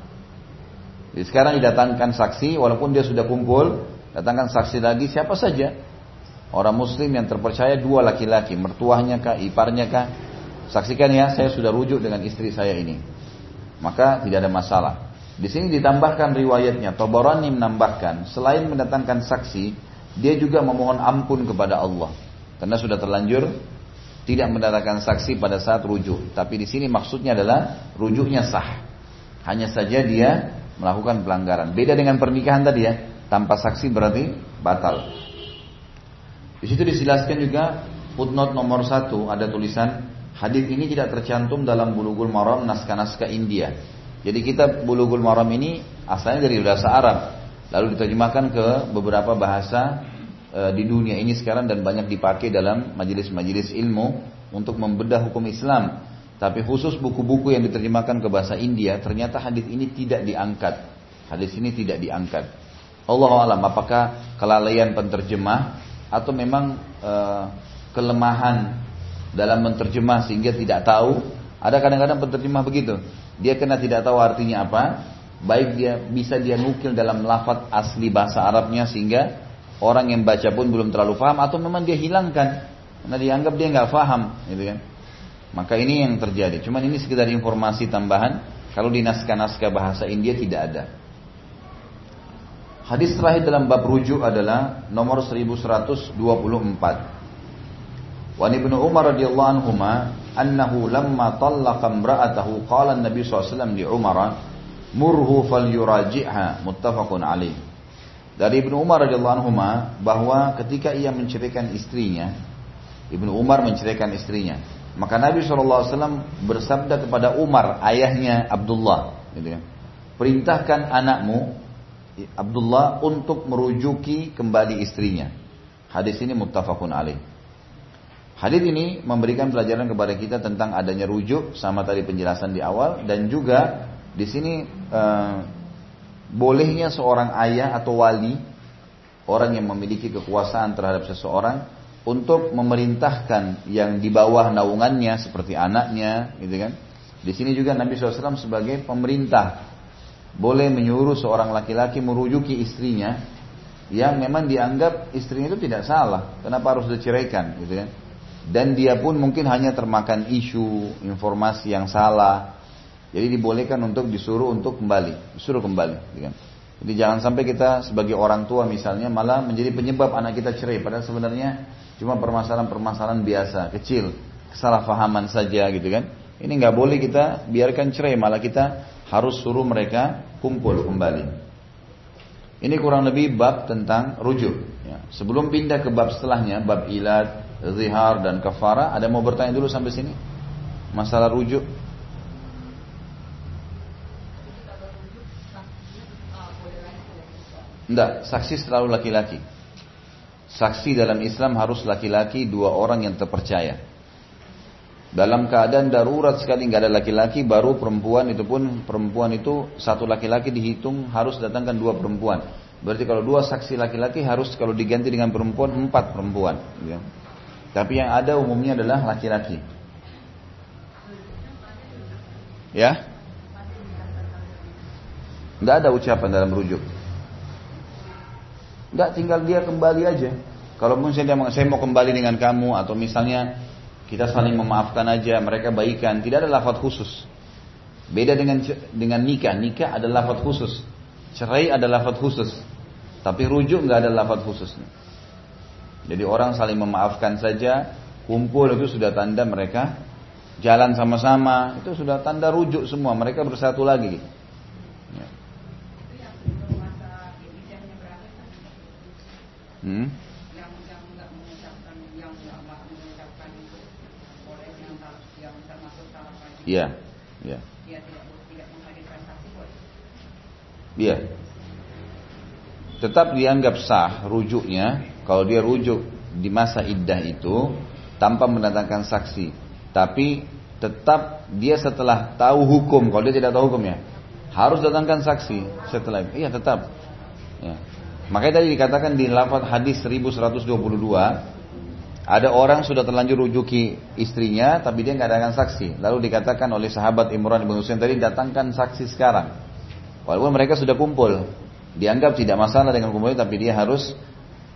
Jadi sekarang didatangkan saksi, walaupun dia sudah kumpul, datangkan saksi lagi siapa saja. Orang muslim yang terpercaya dua laki-laki, mertuahnya kah, iparnya kah. Saksikan ya, saya sudah rujuk dengan istri saya ini. Maka tidak ada masalah. Di sini ditambahkan riwayatnya, Toborani menambahkan, selain mendatangkan saksi, dia juga memohon ampun kepada Allah. Karena sudah terlanjur tidak mendatangkan saksi pada saat rujuk. Tapi di sini maksudnya adalah rujuknya sah. Hanya saja dia melakukan pelanggaran. Beda dengan pernikahan tadi ya, tanpa saksi berarti batal. Di situ dijelaskan juga footnote nomor satu ada tulisan hadis ini tidak tercantum dalam bulughul maram naskah-naskah India. Jadi kita bulughul maram ini asalnya dari bahasa Arab, lalu diterjemahkan ke beberapa bahasa di dunia ini sekarang dan banyak dipakai dalam majelis-majelis ilmu untuk membedah hukum Islam. Tapi khusus buku-buku yang diterjemahkan ke bahasa India, ternyata hadis ini tidak diangkat. Hadis ini tidak diangkat. Allah alam, apakah kelalaian penterjemah atau memang e, kelemahan dalam menterjemah sehingga tidak tahu? Ada kadang-kadang penterjemah begitu. Dia kena tidak tahu artinya apa, baik dia bisa dia nukil dalam lafaz asli bahasa Arabnya sehingga Orang yang baca pun belum terlalu paham atau memang dia hilangkan karena dianggap dia nggak paham, gitu kan? Maka ini yang terjadi. Cuman ini sekedar informasi tambahan. Kalau di naskah-naskah bahasa India tidak ada. Hadis terakhir dalam bab rujuk adalah nomor 1124. Wan Ibnu Umar radhiyallahu anhu annahu lamma tallaqa imra'atahu qala an-nabi sallallahu alaihi wasallam li Umar murhu falyuraji'ha muttafaqun alaih. Dari Ibnu Umar radhiyallahu anhu bahwa ketika ia menceraikan istrinya, Ibnu Umar menceraikan istrinya, maka Nabi SAW bersabda kepada Umar, ayahnya Abdullah, gitu ya, perintahkan anakmu Abdullah untuk merujuki kembali istrinya. Hadis ini muttafaqun alaih. Hadis ini memberikan pelajaran kepada kita tentang adanya rujuk sama tadi penjelasan di awal dan juga di sini eh, bolehnya seorang ayah atau wali orang yang memiliki kekuasaan terhadap seseorang untuk memerintahkan yang di bawah naungannya seperti anaknya, gitu kan? Di sini juga Nabi SAW sebagai pemerintah boleh menyuruh seorang laki-laki merujuki istrinya yang memang dianggap istrinya itu tidak salah, kenapa harus diceraikan, gitu kan? Dan dia pun mungkin hanya termakan isu, informasi yang salah, jadi dibolehkan untuk disuruh untuk kembali, disuruh kembali. Gitu kan? Jadi jangan sampai kita sebagai orang tua misalnya malah menjadi penyebab anak kita cerai. Padahal sebenarnya cuma permasalahan-permasalahan biasa, kecil, kesalahpahaman saja gitu kan. Ini nggak boleh kita biarkan cerai, malah kita harus suruh mereka kumpul kembali. Ini kurang lebih bab tentang rujuk. Ya. Sebelum pindah ke bab setelahnya, bab ilad, zihar dan kafara, ada mau bertanya dulu sampai sini? Masalah rujuk. Tidak, saksi selalu laki-laki. Saksi dalam Islam harus laki-laki dua orang yang terpercaya. Dalam keadaan darurat sekali nggak ada laki-laki, baru perempuan itu pun perempuan itu satu laki-laki dihitung harus datangkan dua perempuan. Berarti kalau dua saksi laki-laki harus kalau diganti dengan perempuan empat perempuan. Ya. Tapi yang ada umumnya adalah laki-laki. Ya? Nggak ada ucapan dalam rujuk. Enggak, tinggal dia kembali aja. Kalau misalnya dia saya mau kembali dengan kamu atau misalnya kita saling memaafkan aja, mereka baikan, tidak ada lafaz khusus. Beda dengan dengan nikah, nikah ada lafaz khusus. Cerai ada lafaz khusus. Tapi rujuk nggak ada lafaz khusus. Jadi orang saling memaafkan saja, kumpul itu sudah tanda mereka jalan sama-sama, itu sudah tanda rujuk semua, mereka bersatu lagi. Hmm? Iya. Iya. Tetap dianggap sah rujuknya kalau dia rujuk di masa iddah itu tanpa mendatangkan saksi. Tapi tetap dia setelah tahu hukum, kalau dia tidak tahu hukumnya, harus datangkan saksi setelah itu. Iya, tetap. Ya. Makanya tadi dikatakan di lafaz hadis 1122 ada orang sudah terlanjur rujuki istrinya tapi dia nggak datangkan saksi. Lalu dikatakan oleh sahabat Imran bin Husain tadi datangkan saksi sekarang. Walaupun mereka sudah kumpul, dianggap tidak masalah dengan kumpul tapi dia harus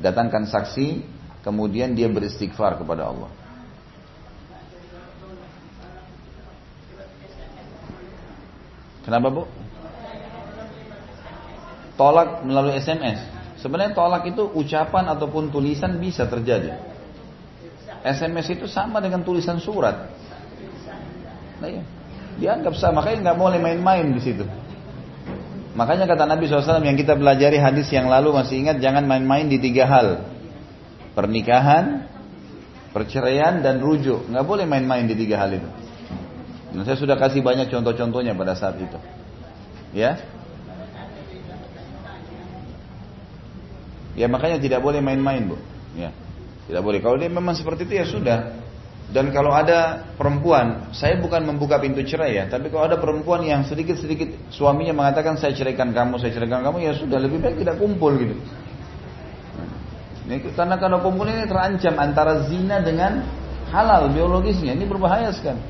datangkan saksi kemudian dia beristighfar kepada Allah. Kenapa bu? Tolak melalui SMS. Sebenarnya tolak itu ucapan ataupun tulisan bisa terjadi. SMS itu sama dengan tulisan surat. Nah, iya. Dianggap sama, makanya nggak boleh main-main di situ. Makanya kata Nabi SAW yang kita pelajari hadis yang lalu masih ingat jangan main-main di tiga hal. Pernikahan, perceraian dan rujuk. Nggak boleh main-main di tiga hal itu. Nah, saya sudah kasih banyak contoh-contohnya pada saat itu. Ya, Ya makanya tidak boleh main-main bu. Ya, tidak boleh. Kalau dia memang seperti itu ya sudah. Dan kalau ada perempuan, saya bukan membuka pintu cerai ya, tapi kalau ada perempuan yang sedikit-sedikit suaminya mengatakan saya ceraikan kamu, saya ceraikan kamu, ya sudah lebih baik tidak kumpul gitu. Ini, karena kalau kumpul ini terancam antara zina dengan halal biologisnya, ini berbahaya sekali.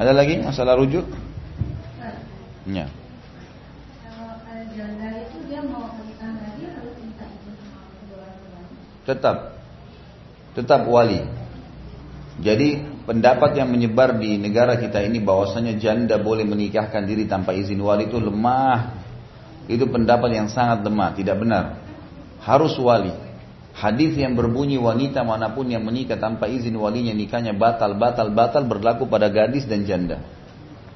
Ada lagi masalah rujuk? Ya. Tetap tetap wali. Jadi pendapat yang menyebar di negara kita ini bahwasanya janda boleh menikahkan diri tanpa izin wali itu lemah. Itu pendapat yang sangat lemah, tidak benar. Harus wali. Hadis yang berbunyi wanita mana pun yang menikah tanpa izin walinya nikahnya batal, batal, batal berlaku pada gadis dan janda.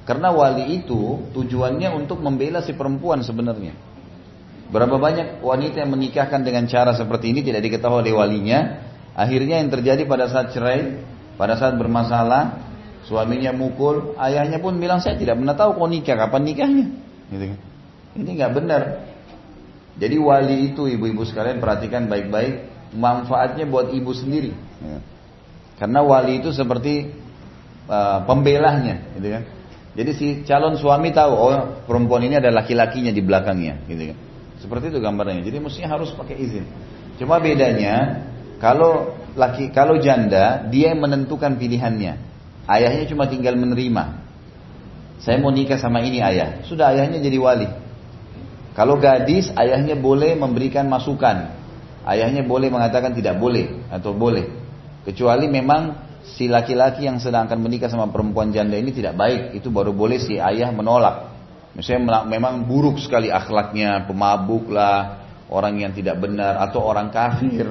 Karena wali itu tujuannya untuk membela si perempuan sebenarnya. Berapa banyak wanita yang menikahkan dengan cara seperti ini tidak diketahui oleh walinya. Akhirnya yang terjadi pada saat cerai, pada saat bermasalah, suaminya mukul, ayahnya pun bilang saya tidak pernah tahu kau nikah, kapan nikahnya. Gitu kan. Ini nggak benar. Jadi wali itu ibu-ibu sekalian perhatikan baik-baik manfaatnya buat ibu sendiri. Ya. Karena wali itu seperti uh, pembelahnya, gitu kan. Jadi si calon suami tahu oh perempuan ini ada laki-lakinya di belakangnya, gitu kan. Seperti itu gambarnya. Jadi mestinya harus pakai izin. Cuma bedanya kalau laki kalau janda dia yang menentukan pilihannya. Ayahnya cuma tinggal menerima. Saya mau nikah sama ini ayah. Sudah ayahnya jadi wali. Kalau gadis ayahnya boleh memberikan masukan. Ayahnya boleh mengatakan tidak boleh atau boleh. Kecuali memang si laki-laki yang sedang akan menikah sama perempuan janda ini tidak baik. Itu baru boleh si ayah menolak. Misalnya memang buruk sekali akhlaknya, pemabuk lah, orang yang tidak benar atau orang kafir,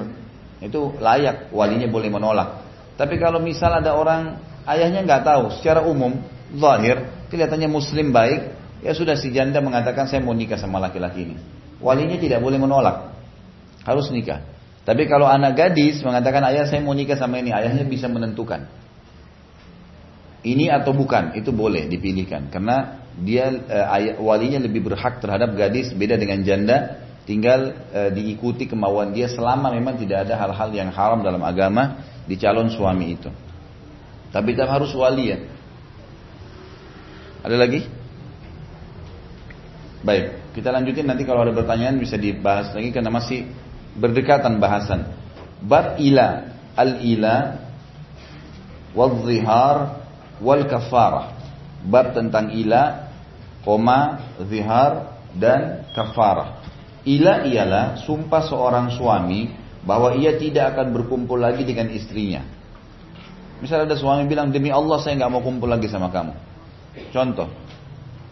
itu layak walinya boleh menolak. Tapi kalau misal ada orang ayahnya nggak tahu, secara umum, zahir, kelihatannya muslim baik, ya sudah si janda mengatakan saya mau nikah sama laki-laki ini. Walinya tidak boleh menolak, harus nikah. Tapi kalau anak gadis mengatakan ayah saya mau nikah sama ini, ayahnya bisa menentukan. Ini atau bukan, itu boleh dipilihkan. Karena dia eh, walinya lebih berhak terhadap gadis beda dengan janda tinggal e, diikuti kemauan dia selama memang tidak ada hal-hal yang haram dalam agama di calon suami itu. Tapi tetap harus wali ya. Ada lagi? Baik, kita lanjutin nanti kalau ada pertanyaan bisa dibahas lagi karena masih berdekatan bahasan. Bab ila, al-ila, wal zihar, wal kafarah. Bab tentang ila, koma, zihar, dan kafarah. Ila ialah sumpah seorang suami bahwa ia tidak akan berkumpul lagi dengan istrinya. Misal ada suami bilang demi Allah saya nggak mau kumpul lagi sama kamu. Contoh.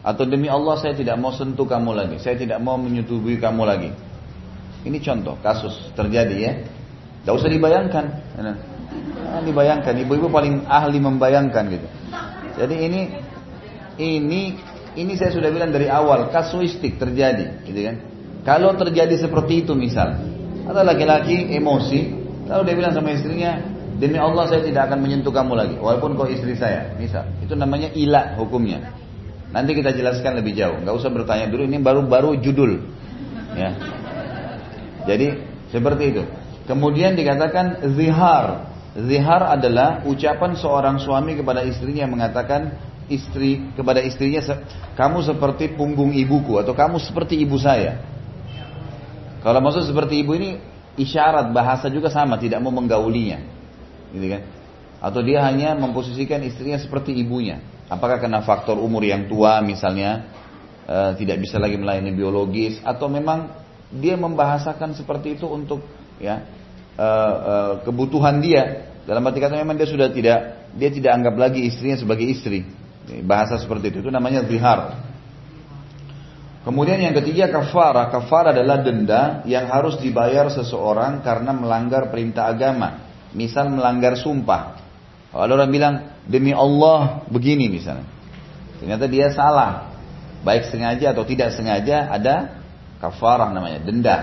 Atau demi Allah saya tidak mau sentuh kamu lagi. Saya tidak mau menyetubui kamu lagi. Ini contoh kasus terjadi ya. Tidak usah dibayangkan. Nah, dibayangkan. Ibu-ibu paling ahli membayangkan gitu. Jadi ini ini ini saya sudah bilang dari awal kasuistik terjadi, gitu kan? Kalau terjadi seperti itu misal, ada laki-laki emosi, lalu dia bilang sama istrinya, demi Allah saya tidak akan menyentuh kamu lagi, walaupun kau istri saya, misal. Itu namanya ilah hukumnya. Nanti kita jelaskan lebih jauh, nggak usah bertanya dulu, ini baru-baru judul. Ya. Jadi seperti itu. Kemudian dikatakan zihar. Zihar adalah ucapan seorang suami kepada istrinya yang mengatakan istri kepada istrinya kamu seperti punggung ibuku atau kamu seperti ibu saya. Kalau maksud seperti ibu ini isyarat bahasa juga sama, tidak mau menggaulinya. Gitu kan? Atau dia hanya memposisikan istrinya seperti ibunya. Apakah karena faktor umur yang tua misalnya e, tidak bisa lagi melayani biologis atau memang dia membahasakan seperti itu untuk ya e, e, kebutuhan dia. Dalam arti kata memang dia sudah tidak dia tidak anggap lagi istrinya sebagai istri. Bahasa seperti itu itu namanya zihar. Kemudian yang ketiga kafara. Kafara adalah denda yang harus dibayar seseorang karena melanggar perintah agama. Misal melanggar sumpah. Kalau orang bilang demi Allah begini misalnya. Ternyata dia salah. Baik sengaja atau tidak sengaja ada kafarah namanya, denda.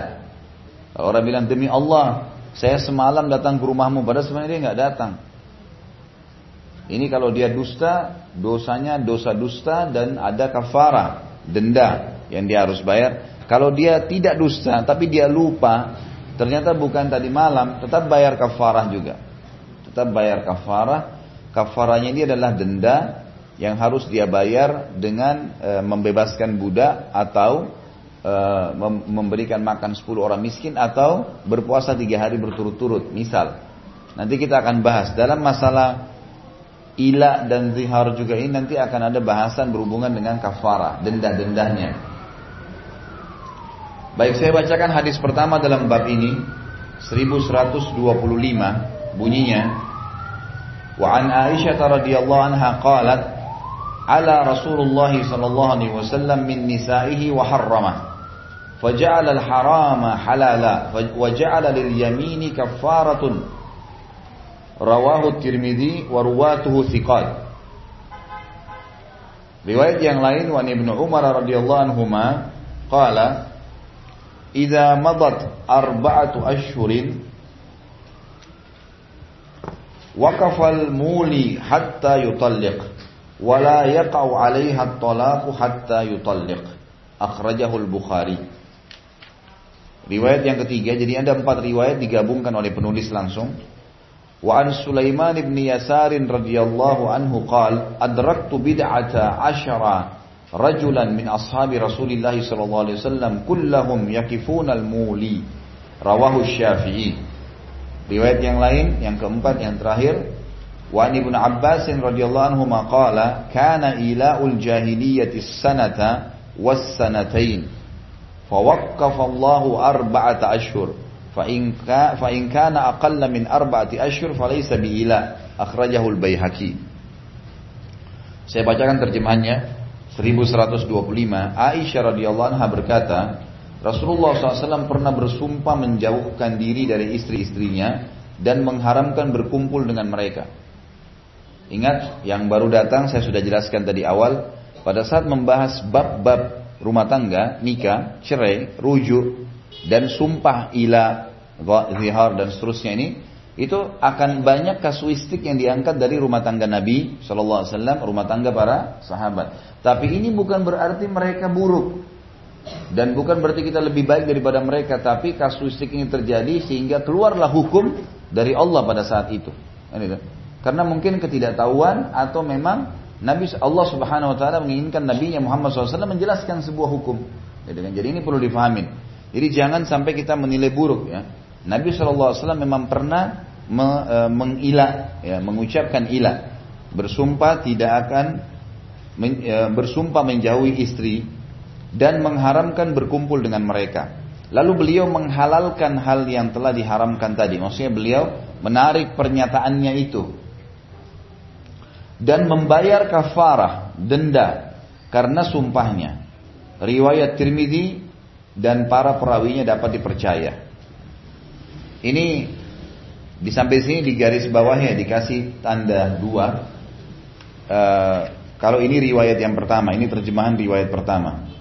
Kalau orang bilang demi Allah, saya semalam datang ke rumahmu, padahal sebenarnya dia nggak datang. Ini kalau dia dusta, dosanya dosa dusta dan ada kafarah, denda yang dia harus bayar. Kalau dia tidak dusta tapi dia lupa, ternyata bukan tadi malam, tetap bayar kafarah juga. Tetap bayar kafarah. Kafarahnya ini adalah denda yang harus dia bayar dengan e, membebaskan budak atau e, mem memberikan makan 10 orang miskin atau berpuasa tiga hari berturut-turut. Misal, nanti kita akan bahas dalam masalah ila dan zihar juga ini nanti akan ada bahasan berhubungan dengan kafarah, denda-dendanya. Baik saya bacakan hadis pertama dalam bab ini 1125 bunyinya Wa an Aisyah radhiyallahu anha qalat ala Rasulullah sallallahu alaihi wasallam min nisaihi wa harrama فجعل الحرام حلالا وجعل لليمين كفارة Rawahu Tirmidzi wa ruwatuhu thiqat. Riwayat yang lain wa Ibnu Umar radhiyallahu anhuma qala idza madat arba'atu ashhurin waqafa al-muli hatta yutalliq wa la yaqa'u 'alayha at-talaqu hatta yutalliq. Akhrajahu al-Bukhari. Riwayat yang ketiga jadi ada empat riwayat digabungkan oleh penulis langsung. وعن سليمان بن يسار رضي الله عنه قال أدركت بدعة عشر رجلا من أصحاب رسول الله صلى الله عليه وسلم كلهم يكفون المولي. رواه الشافعي. رواية yang lain yang keempat yang terakhir. وعن ابن عباس رضي الله عنهما قال كان إلاء الجاهلية السنة والسنتين. فوقف الله أربعة أشهر. fa min arba'ati falaysa biila saya bacakan terjemahannya 1125 Aisyah radhiyallahu anha berkata Rasulullah SAW pernah bersumpah menjauhkan diri dari istri-istrinya dan mengharamkan berkumpul dengan mereka. Ingat yang baru datang saya sudah jelaskan tadi awal pada saat membahas bab-bab rumah tangga, nikah, cerai, rujuk, dan sumpah ila, zihar dan seterusnya ini, itu akan banyak kasuistik yang diangkat dari rumah tangga Nabi Shallallahu Alaihi Wasallam, rumah tangga para sahabat. Tapi ini bukan berarti mereka buruk. Dan bukan berarti kita lebih baik daripada mereka, tapi kasuistik ini terjadi sehingga keluarlah hukum dari Allah pada saat itu. Karena mungkin ketidaktahuan atau memang Nabi Allah Subhanahu Wa Taala menginginkan Nabi Muhammad SAW menjelaskan sebuah hukum. Jadi ini perlu difahamin. Jadi jangan sampai kita menilai buruk ya. Nabi SAW memang pernah me, e, mengilah, ya, mengucapkan ilah, bersumpah tidak akan men, e, bersumpah menjauhi istri dan mengharamkan berkumpul dengan mereka. Lalu beliau menghalalkan hal yang telah diharamkan tadi. Maksudnya beliau menarik pernyataannya itu. Dan membayar kafarah, denda, karena sumpahnya. Riwayat Tirmidzi dan para perawinya dapat dipercaya. Ini di sampai sini di garis bawahnya dikasih tanda dua. Uh, kalau ini riwayat yang pertama, ini terjemahan riwayat pertama.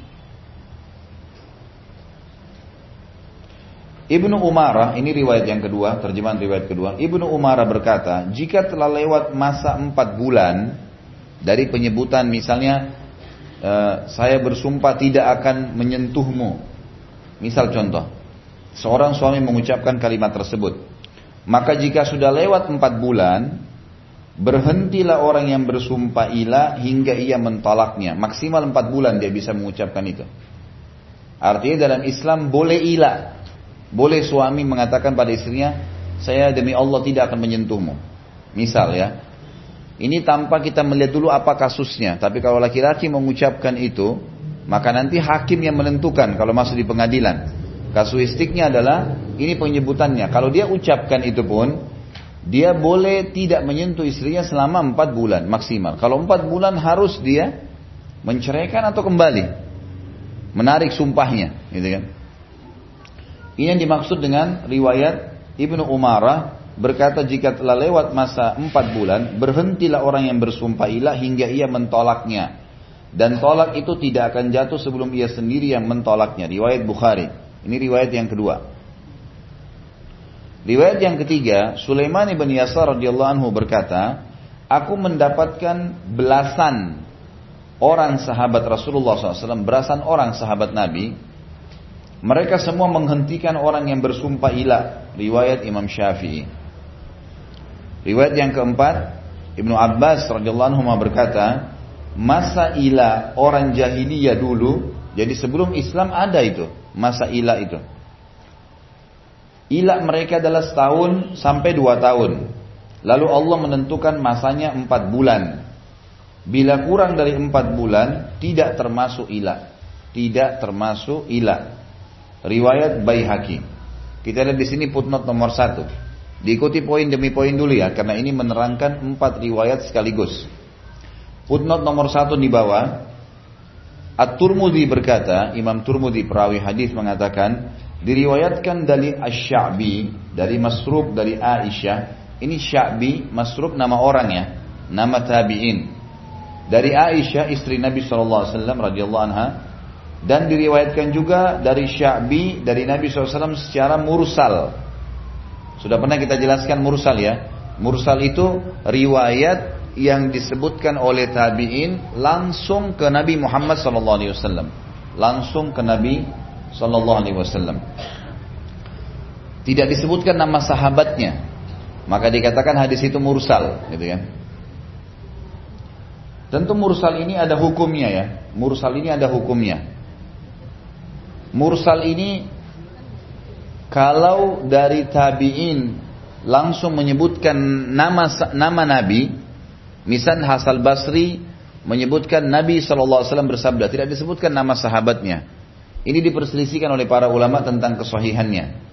Ibnu Umarah, ini riwayat yang kedua, terjemahan riwayat kedua. Ibnu Umarah berkata, jika telah lewat masa empat bulan dari penyebutan misalnya, uh, saya bersumpah tidak akan menyentuhmu. Misal contoh, seorang suami mengucapkan kalimat tersebut. Maka jika sudah lewat empat bulan, berhentilah orang yang bersumpah ilah hingga ia mentolaknya. Maksimal empat bulan dia bisa mengucapkan itu. Artinya dalam Islam boleh ilah. Boleh suami mengatakan pada istrinya, saya demi Allah tidak akan menyentuhmu. Misal ya. Ini tanpa kita melihat dulu apa kasusnya. Tapi kalau laki-laki mengucapkan itu, maka nanti hakim yang menentukan kalau masuk di pengadilan. Kasuistiknya adalah ini penyebutannya. Kalau dia ucapkan itu pun, dia boleh tidak menyentuh istrinya selama empat bulan maksimal. Kalau empat bulan harus dia menceraikan atau kembali, menarik sumpahnya, gitu kan? Ini yang dimaksud dengan riwayat Ibnu Umarah berkata jika telah lewat masa empat bulan berhentilah orang yang bersumpah ilah hingga ia mentolaknya dan tolak itu tidak akan jatuh sebelum ia sendiri yang mentolaknya riwayat Bukhari ini riwayat yang kedua riwayat yang ketiga Sulaiman ibn Yasar radhiyallahu anhu berkata aku mendapatkan belasan orang sahabat Rasulullah SAW belasan orang sahabat Nabi mereka semua menghentikan orang yang bersumpah ilah. Riwayat Imam Syafi'i. Riwayat yang keempat, Ibnu Abbas radhiyallahu anhu berkata, masa ilah orang jahiliyah dulu, jadi sebelum Islam ada itu, masa ilah itu. Ilah mereka adalah setahun sampai dua tahun. Lalu Allah menentukan masanya empat bulan. Bila kurang dari empat bulan, tidak termasuk ilah. Tidak termasuk ilah riwayat Baihaqi. Kita lihat di sini footnote nomor satu. Diikuti poin demi poin dulu ya, karena ini menerangkan empat riwayat sekaligus. Footnote nomor satu di bawah, At-Turmudi berkata, Imam Turmudi perawi hadis mengatakan, diriwayatkan dari Asy-Sya'bi, dari Masruk dari Aisyah. Ini Sya'bi, Masruk nama orang ya, nama tabi'in. Dari Aisyah istri Nabi SAW radhiyallahu anha, dan diriwayatkan juga dari Sya'bi dari Nabi SAW secara mursal. Sudah pernah kita jelaskan mursal ya. Mursal itu riwayat yang disebutkan oleh tabi'in langsung ke Nabi Muhammad SAW. Langsung ke Nabi SAW. Tidak disebutkan nama sahabatnya. Maka dikatakan hadis itu mursal, gitu kan. Tentu mursal ini ada hukumnya ya. Mursal ini ada hukumnya. Mursal ini kalau dari tabi'in langsung menyebutkan nama nama Nabi, misal Hasan Basri menyebutkan Nabi SAW bersabda, tidak disebutkan nama sahabatnya. Ini diperselisihkan oleh para ulama tentang kesahihannya.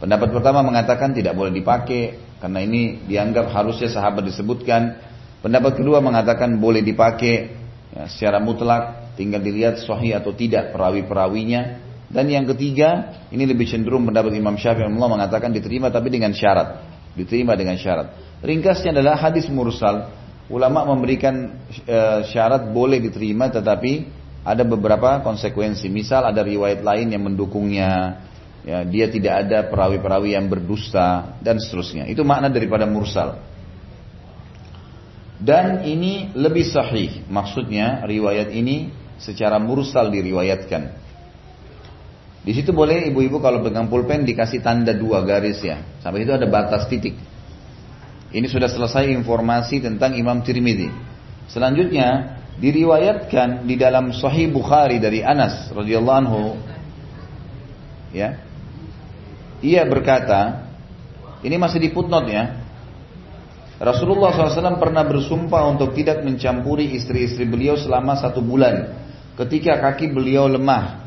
Pendapat pertama mengatakan tidak boleh dipakai karena ini dianggap harusnya sahabat disebutkan. Pendapat kedua mengatakan boleh dipakai ya, secara mutlak tinggal dilihat sahih atau tidak perawi-perawinya dan yang ketiga ini lebih cenderung pendapat Imam Syafi'i Allah mengatakan diterima tapi dengan syarat diterima dengan syarat ringkasnya adalah hadis mursal ulama memberikan e, syarat boleh diterima tetapi ada beberapa konsekuensi. Misal ada riwayat lain yang mendukungnya. Ya, dia tidak ada perawi-perawi yang berdusta dan seterusnya. Itu makna daripada mursal. Dan ini lebih sahih. Maksudnya riwayat ini secara mursal diriwayatkan. Di situ boleh ibu-ibu kalau pegang pulpen dikasih tanda dua garis ya. Sampai itu ada batas titik. Ini sudah selesai informasi tentang Imam Tirmidzi. Selanjutnya diriwayatkan di dalam Sahih Bukhari dari Anas radhiyallahu anhu ya. Ia berkata, ini masih di footnote ya. Rasulullah SAW pernah bersumpah untuk tidak mencampuri istri-istri beliau selama satu bulan ketika kaki beliau lemah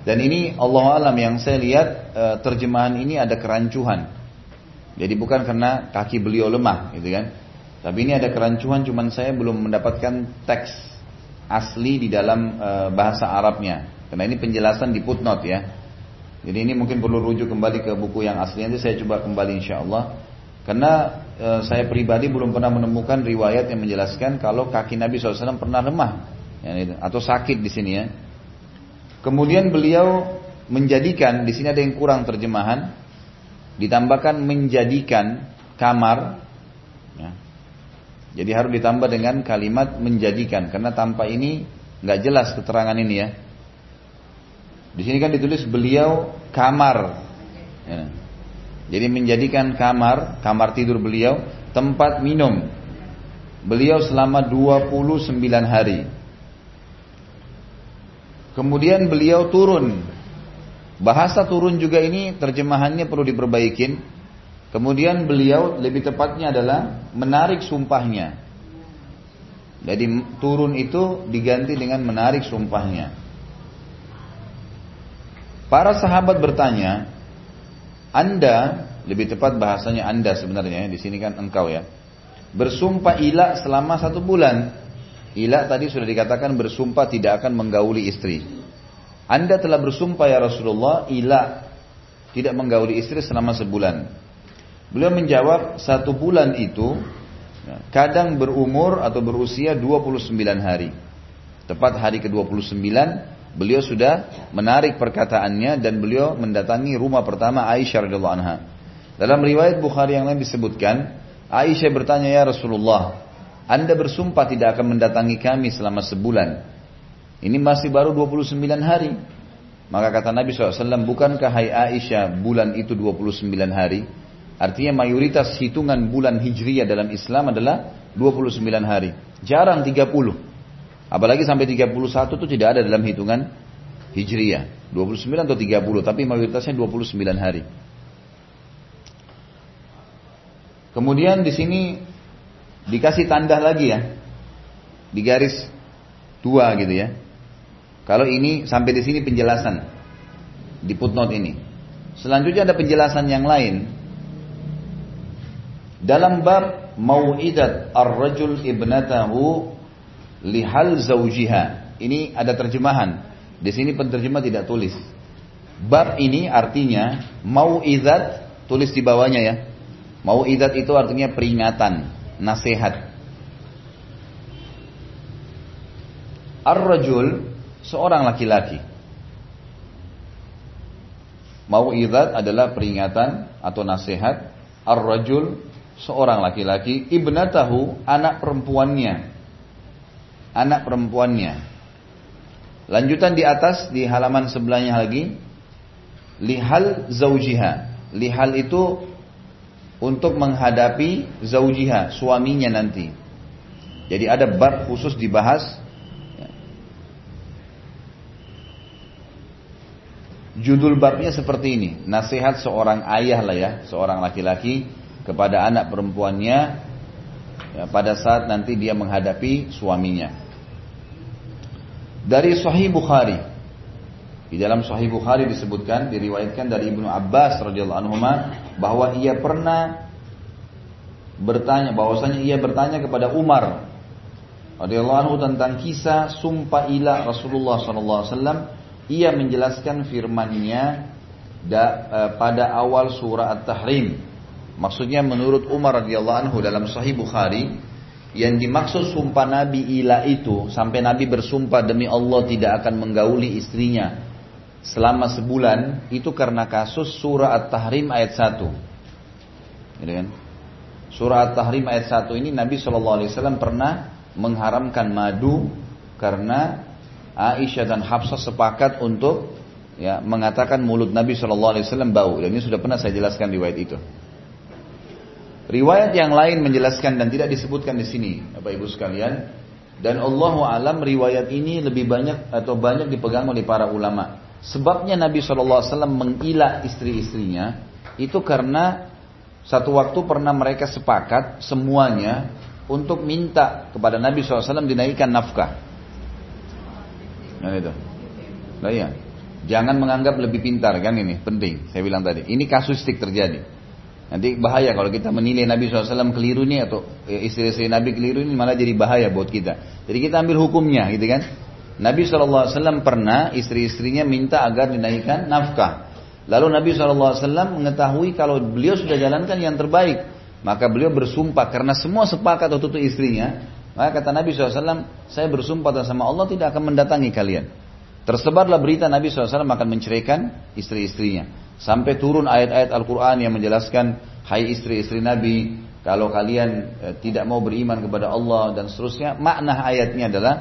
dan ini Allah alam yang saya lihat e, terjemahan ini ada kerancuhan. Jadi bukan karena kaki beliau lemah gitu kan. Tapi ini ada kerancuhan cuman saya belum mendapatkan teks asli di dalam e, bahasa Arabnya. Karena ini penjelasan di footnote ya. Jadi ini mungkin perlu rujuk kembali ke buku yang asli nanti saya coba kembali insya Allah. Karena e, saya pribadi belum pernah menemukan riwayat yang menjelaskan kalau kaki Nabi SAW pernah lemah atau sakit di sini ya. Kemudian beliau menjadikan di sini ada yang kurang terjemahan, ditambahkan menjadikan kamar. Ya. Jadi harus ditambah dengan kalimat menjadikan karena tanpa ini nggak jelas keterangan ini ya. Di sini kan ditulis beliau kamar. Ya. Jadi menjadikan kamar, kamar tidur beliau tempat minum. Beliau selama 29 hari. Kemudian beliau turun. Bahasa turun juga ini terjemahannya perlu diperbaikin. Kemudian beliau lebih tepatnya adalah menarik sumpahnya. Jadi turun itu diganti dengan menarik sumpahnya. Para sahabat bertanya, Anda, lebih tepat bahasanya Anda sebenarnya, di sini kan engkau ya, bersumpah ilah selama satu bulan. Ila tadi sudah dikatakan bersumpah tidak akan menggauli istri. Anda telah bersumpah ya Rasulullah, ila tidak menggauli istri selama sebulan. Beliau menjawab, satu bulan itu ya, kadang berumur atau berusia 29 hari. Tepat hari ke-29, beliau sudah menarik perkataannya dan beliau mendatangi rumah pertama Aisyah radhiyallahu anha. Dalam riwayat Bukhari yang lain disebutkan, Aisyah bertanya ya Rasulullah, anda bersumpah tidak akan mendatangi kami selama sebulan. Ini masih baru 29 hari. Maka kata Nabi SAW, bukankah hai Aisyah bulan itu 29 hari? Artinya mayoritas hitungan bulan Hijriyah dalam Islam adalah 29 hari. Jarang 30. Apalagi sampai 31 itu tidak ada dalam hitungan Hijriyah. 29 atau 30, tapi mayoritasnya 29 hari. Kemudian di sini dikasih tanda lagi ya di garis dua gitu ya. Kalau ini sampai di sini penjelasan di footnote ini. Selanjutnya ada penjelasan yang lain. Dalam bab mau'idat ar-rajul ibnatahu lihal zaujiha. Ini ada terjemahan. Di sini penterjemah tidak tulis. Bab ini artinya mau'idat tulis di bawahnya ya. Mau'idat itu artinya peringatan nasihat. Ar-rajul seorang laki-laki. Mau'idat adalah peringatan atau nasihat. Ar-rajul seorang laki-laki, ibnatahu anak perempuannya. Anak perempuannya. Lanjutan di atas di halaman sebelahnya lagi lihal zaujiha. Lihal itu untuk menghadapi zaujiha, suaminya nanti. Jadi ada bab khusus dibahas Judul babnya seperti ini, nasihat seorang ayah lah ya, seorang laki-laki kepada anak perempuannya ya, pada saat nanti dia menghadapi suaminya. Dari Sahih Bukhari, di dalam Sahih Bukhari disebutkan, diriwayatkan dari Ibnu Abbas radhiyallahu anhu bahwa ia pernah bertanya bahwasanya ia bertanya kepada Umar radhiyallahu anhu tentang kisah sumpah ilah Rasulullah SAW. Ia menjelaskan firman-Nya eh, pada awal surah At-Tahrim. Maksudnya menurut Umar radhiyallahu anhu dalam Sahih Bukhari, yang dimaksud sumpah Nabi ilah itu sampai Nabi bersumpah demi Allah tidak akan menggauli istrinya selama sebulan itu karena kasus surah At-Tahrim ayat 1. Gitu kan? Surah At-Tahrim ayat 1 ini Nabi SAW pernah mengharamkan madu karena Aisyah dan Hafsah sepakat untuk ya mengatakan mulut Nabi SAW bau dan ini sudah pernah saya jelaskan riwayat itu. Riwayat yang lain menjelaskan dan tidak disebutkan di sini, Bapak Ibu sekalian. Dan Allah alam riwayat ini lebih banyak atau banyak dipegang oleh para ulama. Sebabnya Nabi SAW mengilah istri-istrinya itu karena satu waktu pernah mereka sepakat semuanya untuk minta kepada Nabi SAW dinaikkan nafkah. Nah itu. Nah iya. Jangan menganggap lebih pintar kan ini penting. Saya bilang tadi. Ini kasustik terjadi. Nanti bahaya kalau kita menilai Nabi SAW keliru nih atau eh, istri-istri Nabi keliru ini malah jadi bahaya buat kita. Jadi kita ambil hukumnya gitu kan. Nabi SAW pernah istri-istrinya minta agar dinaikkan nafkah. Lalu Nabi SAW mengetahui kalau beliau sudah jalankan yang terbaik. Maka beliau bersumpah karena semua sepakat waktu itu istrinya. Maka kata Nabi SAW, saya bersumpah sama Allah tidak akan mendatangi kalian. Tersebarlah berita Nabi SAW akan menceraikan istri-istrinya. Sampai turun ayat-ayat Al-Quran yang menjelaskan, hai istri-istri Nabi, kalau kalian eh, tidak mau beriman kepada Allah dan seterusnya, makna ayatnya adalah,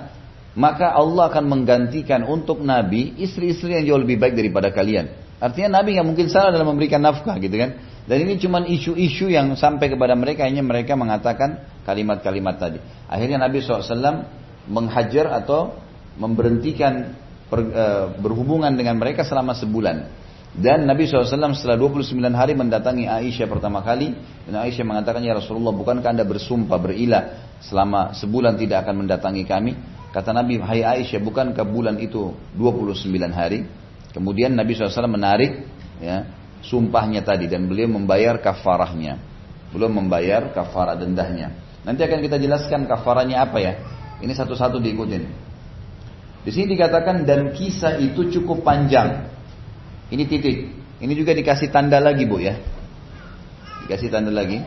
maka Allah akan menggantikan untuk Nabi istri-istri yang jauh lebih baik daripada kalian. Artinya Nabi nggak mungkin salah dalam memberikan nafkah gitu kan. Dan ini cuma isu-isu yang sampai kepada mereka, hanya mereka mengatakan kalimat-kalimat tadi. Akhirnya Nabi SAW menghajar atau memberhentikan per, e, berhubungan dengan mereka selama sebulan. Dan Nabi SAW setelah 29 hari mendatangi Aisyah pertama kali. Dan Aisyah mengatakan, Ya Rasulullah, bukankah anda bersumpah, berilah selama sebulan tidak akan mendatangi kami? Kata Nabi, Hai Aisyah, bukankah bulan itu 29 hari? Kemudian Nabi SAW menarik ya, sumpahnya tadi dan beliau membayar kafarahnya. Beliau membayar kafarah dendahnya. Nanti akan kita jelaskan kafarahnya apa ya. Ini satu-satu diikutin. Di sini dikatakan dan kisah itu cukup panjang. Ini titik. Ini juga dikasih tanda lagi bu ya. Dikasih tanda lagi.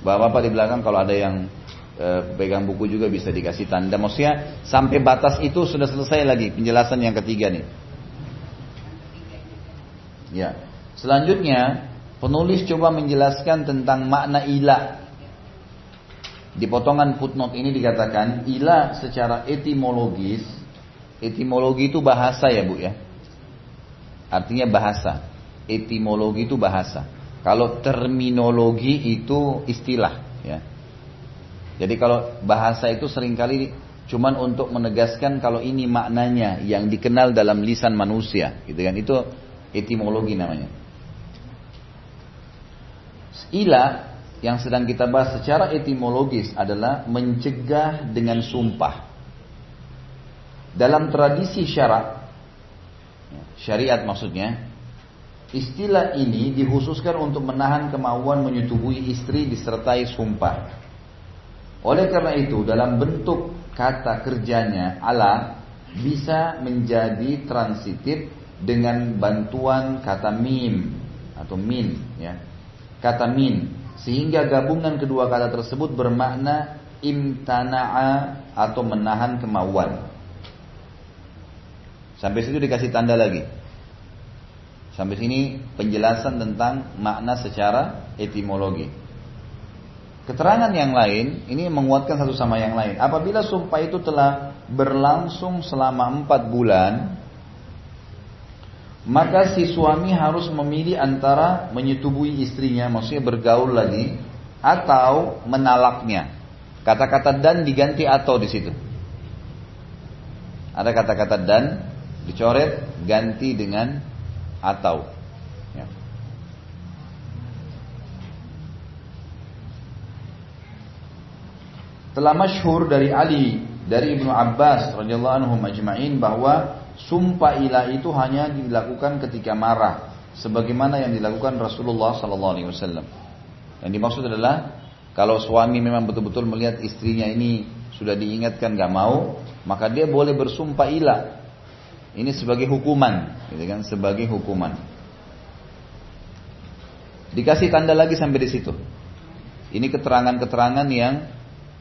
Bapak-bapak di belakang kalau ada yang e, pegang buku juga bisa dikasih tanda. Maksudnya sampai batas itu sudah selesai lagi penjelasan yang ketiga nih. Ya. Selanjutnya, penulis coba menjelaskan tentang makna ilah. Di potongan footnote ini dikatakan ilah secara etimologis, etimologi itu bahasa ya bu ya. Artinya bahasa. Etimologi itu bahasa. Kalau terminologi itu istilah ya. Jadi kalau bahasa itu sering kali cuman untuk menegaskan kalau ini maknanya yang dikenal dalam lisan manusia, gitu kan. Itu etimologi namanya. Ilah yang sedang kita bahas secara etimologis adalah mencegah dengan sumpah. Dalam tradisi syarat, syariat maksudnya, istilah ini dikhususkan untuk menahan kemauan menyetubui istri disertai sumpah. Oleh karena itu, dalam bentuk kata kerjanya Allah bisa menjadi transitif dengan bantuan kata mim atau min ya kata min sehingga gabungan kedua kata tersebut bermakna imtana'a atau menahan kemauan. Sampai situ dikasih tanda lagi. Sampai sini penjelasan tentang makna secara etimologi. Keterangan yang lain ini menguatkan satu sama yang lain. Apabila sumpah itu telah berlangsung selama empat bulan, maka si suami harus memilih antara menyetubui istrinya, maksudnya bergaul lagi, atau menalaknya. Kata-kata dan diganti atau di situ. Ada kata-kata dan dicoret, ganti dengan atau. Ya. Telah masyhur dari Ali dari Ibnu Abbas radhiyallahu anhu majma'in bahwa Sumpah ilah itu hanya dilakukan ketika marah, sebagaimana yang dilakukan Rasulullah Sallallahu Alaihi Wasallam. Yang dimaksud adalah kalau suami memang betul-betul melihat istrinya ini sudah diingatkan gak mau, maka dia boleh bersumpah ilah. Ini sebagai hukuman, gitu kan? Sebagai hukuman. Dikasih tanda lagi sampai di situ. Ini keterangan-keterangan yang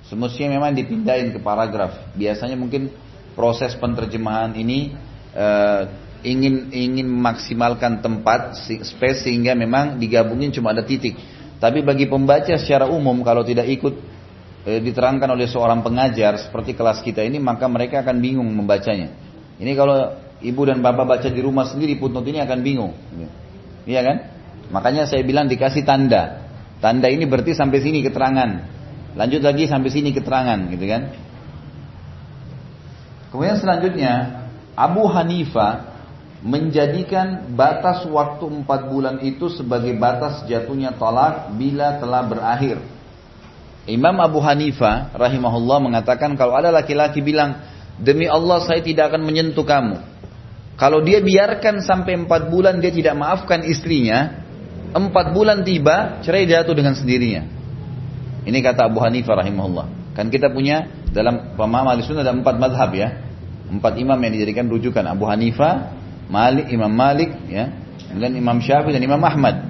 semestinya memang dipindahin ke paragraf. Biasanya mungkin proses penerjemahan ini uh, ingin ingin memaksimalkan tempat space sehingga memang digabungin cuma ada titik. Tapi bagi pembaca secara umum kalau tidak ikut e, diterangkan oleh seorang pengajar seperti kelas kita ini maka mereka akan bingung membacanya. Ini kalau ibu dan bapak baca di rumah sendiri footnote ini akan bingung. Iya kan? Makanya saya bilang dikasih tanda. Tanda ini berarti sampai sini keterangan. Lanjut lagi sampai sini keterangan gitu kan. Kemudian selanjutnya Abu Hanifah menjadikan batas waktu empat bulan itu sebagai batas jatuhnya talak bila telah berakhir. Imam Abu Hanifah rahimahullah mengatakan kalau ada laki-laki bilang demi Allah saya tidak akan menyentuh kamu. Kalau dia biarkan sampai empat bulan dia tidak maafkan istrinya, empat bulan tiba cerai jatuh dengan sendirinya. Ini kata Abu Hanifah rahimahullah. Kan kita punya dalam pemahaman al ada empat madhab ya. Empat imam yang dijadikan rujukan Abu Hanifah, Malik, Imam Malik, ya, kemudian Imam Syafi'i dan Imam Ahmad.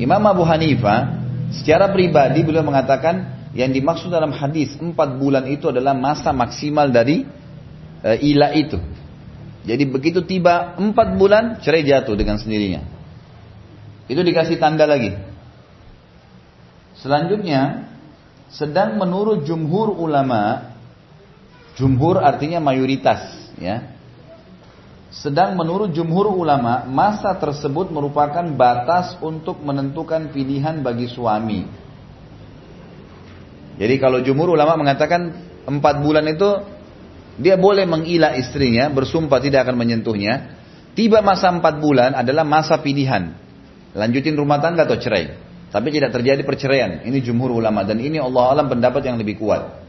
Imam Abu Hanifah secara pribadi beliau mengatakan yang dimaksud dalam hadis empat bulan itu adalah masa maksimal dari e, ila itu. Jadi begitu tiba empat bulan cerai jatuh dengan sendirinya. Itu dikasih tanda lagi. Selanjutnya sedang menurut jumhur ulama, jumhur artinya mayoritas, ya. Sedang menurut jumhur ulama, masa tersebut merupakan batas untuk menentukan pilihan bagi suami. Jadi kalau jumhur ulama mengatakan empat bulan itu dia boleh mengilah istrinya, bersumpah tidak akan menyentuhnya. Tiba masa empat bulan adalah masa pilihan. Lanjutin rumah tangga atau cerai. Tapi tidak terjadi perceraian. Ini jumhur ulama. Dan ini Allah alam pendapat yang lebih kuat.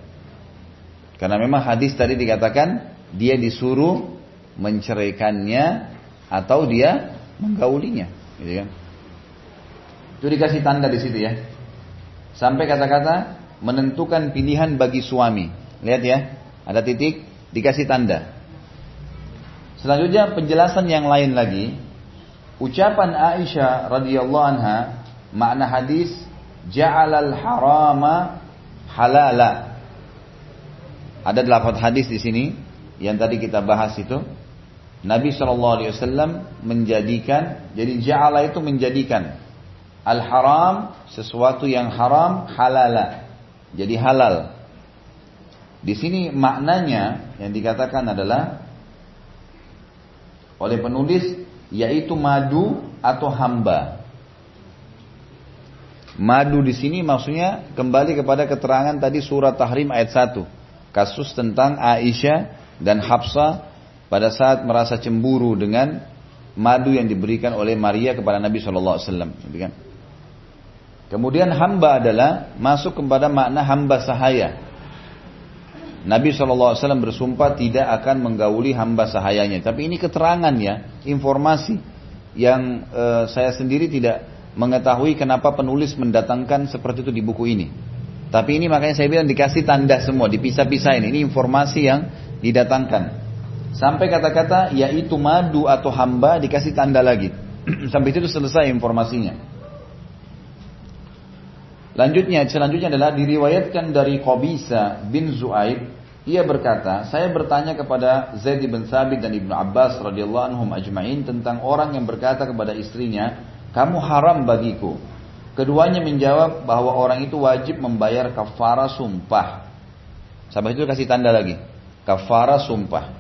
Karena memang hadis tadi dikatakan dia disuruh menceraikannya atau dia menggaulinya, gitu kan? Itu dikasih tanda di situ ya. Sampai kata-kata menentukan pilihan bagi suami. Lihat ya, ada titik dikasih tanda. Selanjutnya penjelasan yang lain lagi. Ucapan Aisyah radhiyallahu anha makna hadis ja'alal harama halala. Ada delapan hadis di sini yang tadi kita bahas itu. Nabi SAW menjadikan, jadi ja'ala itu menjadikan al-haram sesuatu yang haram halala. Jadi halal. Di sini maknanya yang dikatakan adalah oleh penulis yaitu madu atau hamba. Madu di sini maksudnya kembali kepada keterangan tadi surat Tahrim ayat 1. Kasus tentang Aisyah dan Hafsah pada saat merasa cemburu dengan madu yang diberikan oleh Maria kepada Nabi Shallallahu Alaihi Wasallam. Gitu kan? Kemudian hamba adalah masuk kepada makna hamba sahaya. Nabi Wasallam bersumpah tidak akan menggauli hamba sahayanya. Tapi ini keterangan ya, informasi yang e, saya sendiri tidak mengetahui kenapa penulis mendatangkan seperti itu di buku ini. Tapi ini makanya saya bilang dikasih tanda semua, dipisah-pisahin. Ini informasi yang didatangkan. Sampai kata-kata yaitu madu atau hamba dikasih tanda lagi. [CLEARS THROAT] Sampai itu selesai informasinya. Lanjutnya, selanjutnya adalah diriwayatkan dari Qabisa bin Zuaib. Ia berkata, saya bertanya kepada Zaid bin Thabit dan Ibnu Abbas radhiyallahu anhum ajma'in tentang orang yang berkata kepada istrinya, kamu haram bagiku. Keduanya menjawab bahwa orang itu wajib membayar kafara sumpah. Sampai itu kasih tanda lagi. Kafara sumpah.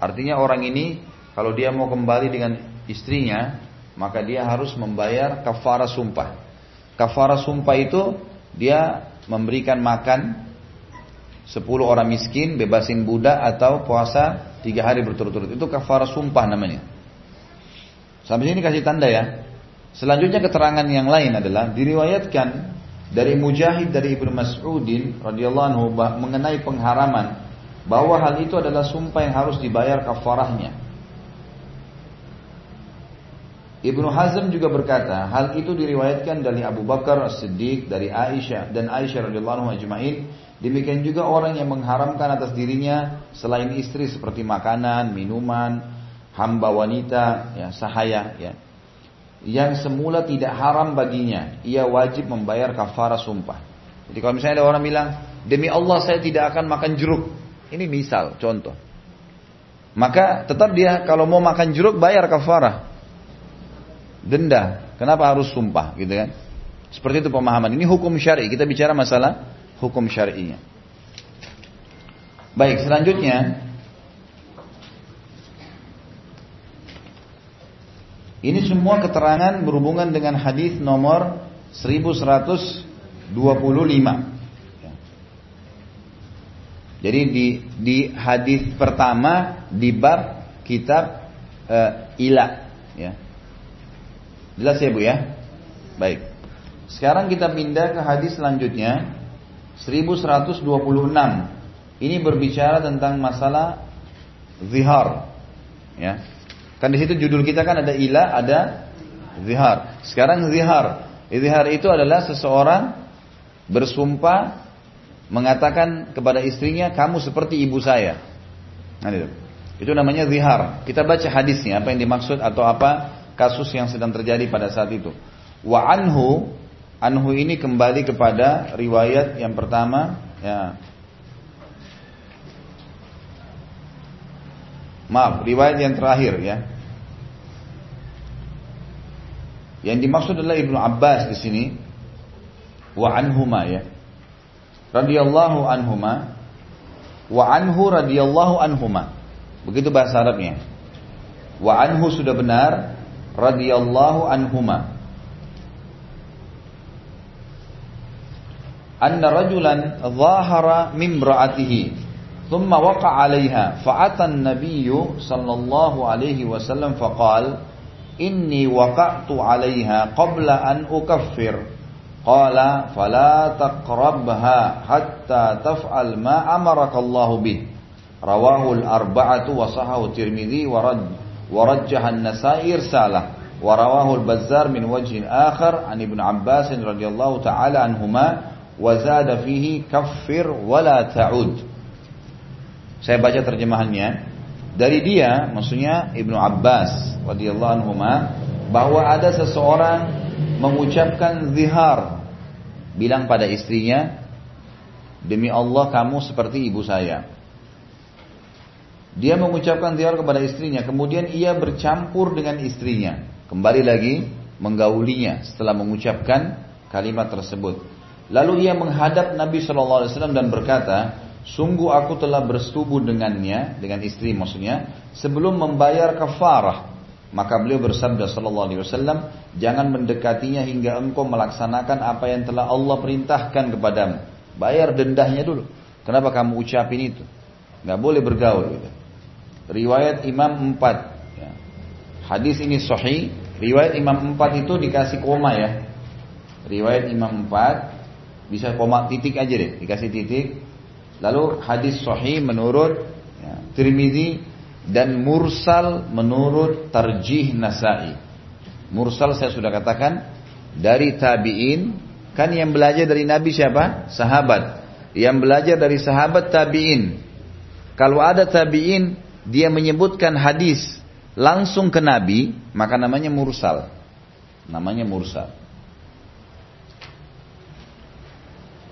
Artinya orang ini kalau dia mau kembali dengan istrinya, maka dia harus membayar kafara sumpah. Kafara sumpah itu dia memberikan makan 10 orang miskin, bebasin budak atau puasa tiga hari berturut-turut. Itu kafara sumpah namanya. Sampai sini kasih tanda ya. Selanjutnya keterangan yang lain adalah diriwayatkan dari Mujahid dari Ibnu Mas'udin radhiyallahu anhu mengenai pengharaman bahwa hal itu adalah sumpah yang harus dibayar kafarahnya. Ibnu Hazm juga berkata, hal itu diriwayatkan dari Abu Bakar As-Siddiq, dari Aisyah dan Aisyah radhiyallahu anhu ajma'in Demikian juga orang yang mengharamkan atas dirinya selain istri seperti makanan, minuman, hamba wanita, ya, sahaya, ya. Yang semula tidak haram baginya, ia wajib membayar kafara sumpah. Jadi kalau misalnya ada orang bilang, demi Allah saya tidak akan makan jeruk. Ini misal, contoh. Maka tetap dia kalau mau makan jeruk bayar kafara. Denda. Kenapa harus sumpah gitu kan? Seperti itu pemahaman. Ini hukum syar'i. Kita bicara masalah hukum syar'inya. Baik, selanjutnya Ini semua keterangan berhubungan dengan hadis nomor 1125. Jadi di di hadis pertama di bab kitab uh, ila ya. Jelas ya Bu ya? Baik. Sekarang kita pindah ke hadis selanjutnya 1126. Ini berbicara tentang masalah zihar. Ya. Kan di situ judul kita kan ada ila, ada zihar. Sekarang zihar. Zihar itu adalah seseorang bersumpah mengatakan kepada istrinya kamu seperti ibu saya. Nah, itu. itu namanya zihar. Kita baca hadisnya apa yang dimaksud atau apa kasus yang sedang terjadi pada saat itu. Wa anhu Anhu ini kembali kepada riwayat yang pertama ya. Maaf, riwayat yang terakhir ya. Yang dimaksud adalah Ibnu Abbas di sini wa anhuma ya. Radhiyallahu anhuma wa anhu radhiyallahu anhuma. Begitu bahasa Arabnya. Wa anhu sudah benar radhiyallahu anhuma. anna rajulan dhahara min imra'atihi ثم وقع عليها. فأتى النبي صلى الله عليه وسلم فقال إني وقعت عليها قبل أن أكفر. قال فلا تقربها حتى تفعل ما أمرك الله به. رواه الأربعة وصحه الترمذي ورد ورجح النسائي رسالة ورواه البزار من وجه آخر عن ابن عباس رضي الله تعالى عنهما wazada fihi kaffir wala ta'ud. Saya baca terjemahannya. Dari dia, maksudnya Ibnu Abbas radhiyallahu anhu bahwa ada seseorang mengucapkan zihar bilang pada istrinya demi Allah kamu seperti ibu saya. Dia mengucapkan zihar kepada istrinya, kemudian ia bercampur dengan istrinya, kembali lagi menggaulinya setelah mengucapkan kalimat tersebut. Lalu ia menghadap Nabi Shallallahu Alaihi Wasallam dan berkata, sungguh aku telah bersetubuh dengannya, dengan istri maksudnya, sebelum membayar kafarah. Maka beliau bersabda Shallallahu Alaihi Wasallam, jangan mendekatinya hingga engkau melaksanakan apa yang telah Allah perintahkan kepadamu. Bayar dendahnya dulu. Kenapa kamu ucapin itu? Gak boleh bergaul. Gitu. Riwayat Imam 4 ya. Hadis ini sahih. Riwayat Imam 4 itu dikasih koma ya. Riwayat Imam 4 bisa koma titik aja deh, dikasih titik. Lalu hadis sahih menurut ya, Tirmidzi dan mursal menurut Tarjih Nasai. Mursal saya sudah katakan dari tabi'in kan yang belajar dari Nabi siapa? Sahabat. Yang belajar dari sahabat tabi'in. Kalau ada tabi'in dia menyebutkan hadis langsung ke Nabi, maka namanya mursal. Namanya mursal.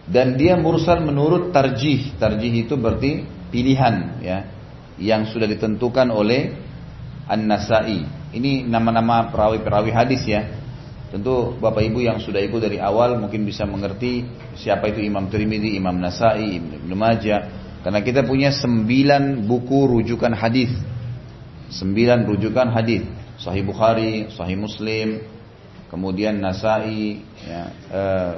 Dan dia mursal menurut tarjih. Tarjih itu berarti pilihan ya yang sudah ditentukan oleh An-Nasai. Ini nama-nama perawi-perawi hadis ya. Tentu Bapak Ibu yang sudah ikut dari awal mungkin bisa mengerti siapa itu Imam Tirmidzi, Imam Nasai, Ibnu Majah. Karena kita punya sembilan buku rujukan hadis. Sembilan rujukan hadis. Sahih Bukhari, Sahih Muslim, kemudian Nasai, ya, uh,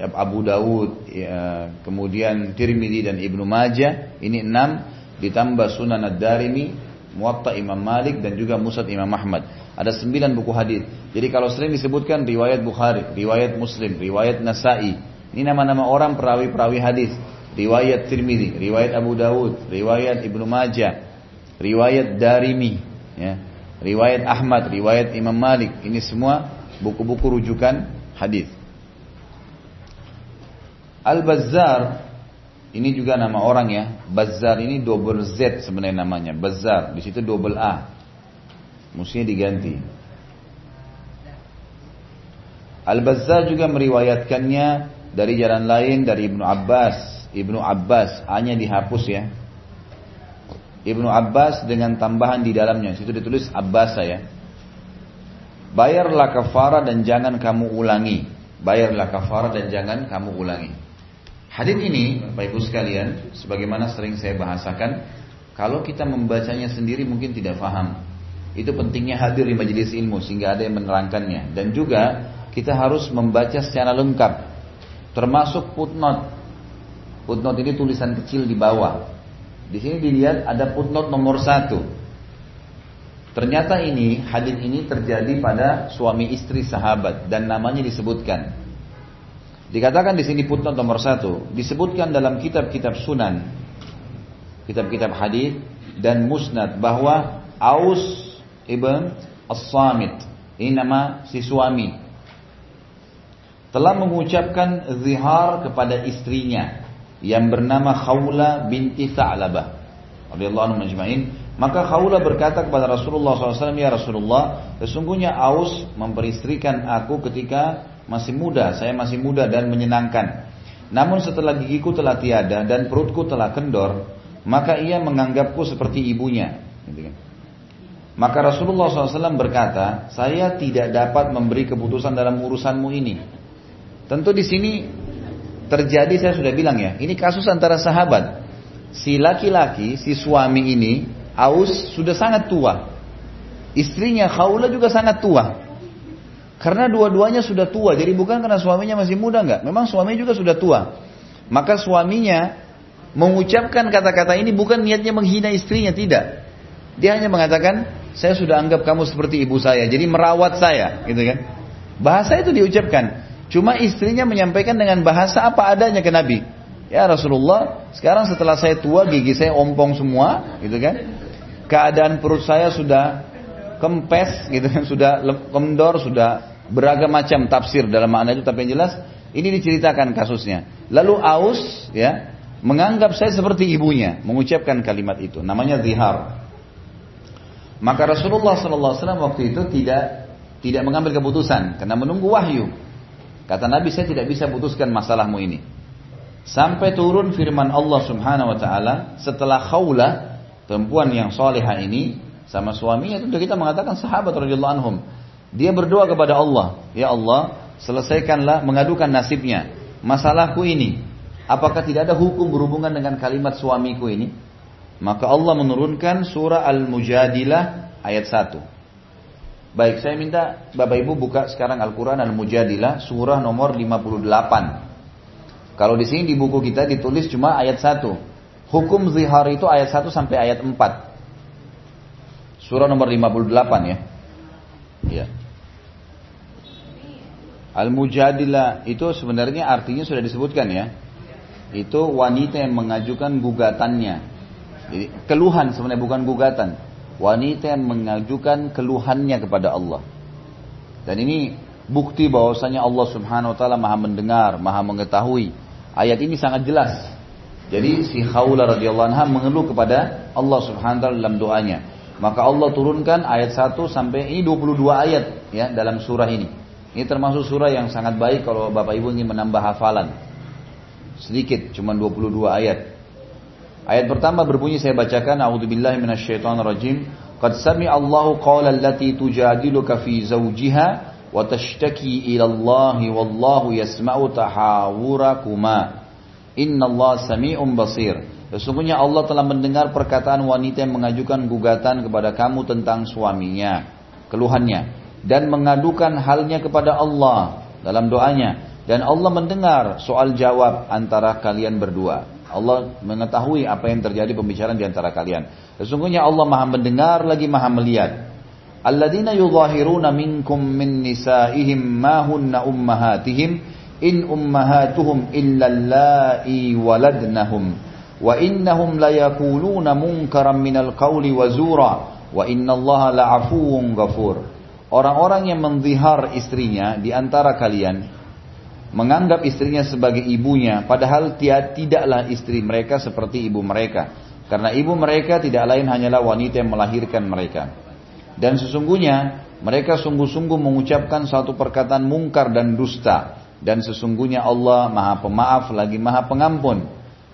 uh, Abu Dawud, ya, kemudian Tirmidzi dan Ibnu Majah, ini enam ditambah Sunan Ad-Darimi, Muwatta Imam Malik dan juga Musad Imam Ahmad. Ada sembilan buku hadis. Jadi kalau sering disebutkan riwayat Bukhari, riwayat Muslim, riwayat Nasai, ini nama-nama orang perawi-perawi hadis. Riwayat Tirmidzi, riwayat Abu Dawud, riwayat Ibnu Majah, riwayat Darimi, ya, riwayat Ahmad, riwayat Imam Malik. Ini semua buku-buku rujukan hadis. Al-Bazzar Ini juga nama orang ya. Bazar ini double Z sebenarnya namanya. Bazar. Di situ double A. Mestinya diganti. Al-Bazzar juga meriwayatkannya dari jalan lain dari Ibnu Abbas. Ibnu Abbas hanya dihapus ya. Ibnu Abbas dengan tambahan di dalamnya. Situ ditulis Abbas ya. Bayarlah kafara dan jangan kamu ulangi. Bayarlah kafara dan jangan kamu ulangi. Hadis ini, Bapak Ibu sekalian, sebagaimana sering saya bahasakan, kalau kita membacanya sendiri mungkin tidak faham. Itu pentingnya hadir di majelis ilmu sehingga ada yang menerangkannya. Dan juga kita harus membaca secara lengkap, termasuk footnote. Footnote ini tulisan kecil di bawah. Di sini dilihat ada footnote nomor satu. Ternyata ini hadis ini terjadi pada suami istri sahabat dan namanya disebutkan. Dikatakan di sini footnote nomor satu, disebutkan dalam kitab-kitab sunan, kitab-kitab hadis dan musnad bahwa Aus ibn As-Samit, ini nama si suami, telah mengucapkan zihar kepada istrinya yang bernama Khawla binti Sa'labah radhiyallahu anhu maka Khawla berkata kepada Rasulullah SAW ya Rasulullah sesungguhnya Aus memperistrikan aku ketika masih muda, saya masih muda dan menyenangkan. Namun setelah gigiku telah tiada dan perutku telah kendor, maka ia menganggapku seperti ibunya. Gitu kan. Maka Rasulullah SAW berkata, saya tidak dapat memberi keputusan dalam urusanmu ini. Tentu di sini terjadi saya sudah bilang ya, ini kasus antara sahabat. Si laki-laki, si suami ini, Aus sudah sangat tua. Istrinya Khawla juga sangat tua. Karena dua-duanya sudah tua, jadi bukan karena suaminya masih muda enggak. Memang suaminya juga sudah tua. Maka suaminya mengucapkan kata-kata ini bukan niatnya menghina istrinya, tidak. Dia hanya mengatakan, saya sudah anggap kamu seperti ibu saya, jadi merawat saya, gitu kan. Bahasa itu diucapkan. Cuma istrinya menyampaikan dengan bahasa apa adanya ke Nabi. Ya Rasulullah, sekarang setelah saya tua, gigi saya ompong semua, gitu kan. Keadaan perut saya sudah kempes, gitu kan, [LAUGHS] sudah kendor, sudah Beragam macam tafsir dalam makna itu tapi yang jelas ini diceritakan kasusnya. Lalu Aus ya menganggap saya seperti ibunya mengucapkan kalimat itu namanya zihar. Maka Rasulullah SAW waktu itu tidak tidak mengambil keputusan karena menunggu wahyu. Kata Nabi saya tidak bisa putuskan masalahmu ini. Sampai turun firman Allah Subhanahu wa taala setelah Khawlah perempuan yang soleha ini sama suaminya tentu kita mengatakan sahabat radhiyallahu anhum dia berdoa kepada Allah, Ya Allah, selesaikanlah mengadukan nasibnya. Masalahku ini, apakah tidak ada hukum berhubungan dengan kalimat suamiku ini? Maka Allah menurunkan surah Al-Mujadilah ayat 1. Baik, saya minta Bapak Ibu buka sekarang Al-Quran Al-Mujadilah surah nomor 58. Kalau di sini di buku kita ditulis cuma ayat 1. Hukum zihar itu ayat 1 sampai ayat 4. Surah nomor 58 ya. Ya. Al-mujadilah itu sebenarnya artinya sudah disebutkan ya. Itu wanita yang mengajukan gugatannya. Jadi keluhan sebenarnya bukan gugatan. Wanita yang mengajukan keluhannya kepada Allah. Dan ini bukti bahwasanya Allah Subhanahu wa taala Maha mendengar, Maha mengetahui. Ayat ini sangat jelas. Jadi si Khawla radhiyallahu anha mengeluh kepada Allah Subhanahu wa taala dalam doanya. Maka Allah turunkan ayat 1 sampai ini 22 ayat ya dalam surah ini. Ini termasuk surah yang sangat baik kalau Bapak Ibu ingin menambah hafalan. Sedikit, cuma 22 ayat. Ayat pertama berbunyi saya bacakan A'udzubillahi minasyaitonirrajim. Qad sami Allahu qawla allati tujadiluka fi zawjiha wa tashtaki ila Allah wallahu yasma'u tahawurakuma. Innallaha sami'un basir. Sesungguhnya Allah telah mendengar perkataan wanita yang mengajukan gugatan kepada kamu tentang suaminya, keluhannya dan mengadukan halnya kepada Allah dalam doanya dan Allah mendengar soal jawab antara kalian berdua. Allah mengetahui apa yang terjadi pembicaraan di antara kalian. Sesungguhnya Allah Maha mendengar lagi Maha melihat. Alladzina yudhahiruna minkum min nisaihim ma hunna ummahatihim in ummahatuhum illa allai waladnahum. Wa innahum layakuluna munkaran minal qawli wa zura. Wa ghafur. Orang-orang yang mendihar istrinya di antara kalian menganggap istrinya sebagai ibunya padahal tidaklah istri mereka seperti ibu mereka. Karena ibu mereka tidak lain hanyalah wanita yang melahirkan mereka. Dan sesungguhnya mereka sungguh-sungguh mengucapkan suatu perkataan mungkar dan dusta dan sesungguhnya Allah Maha Pemaaf lagi Maha Pengampun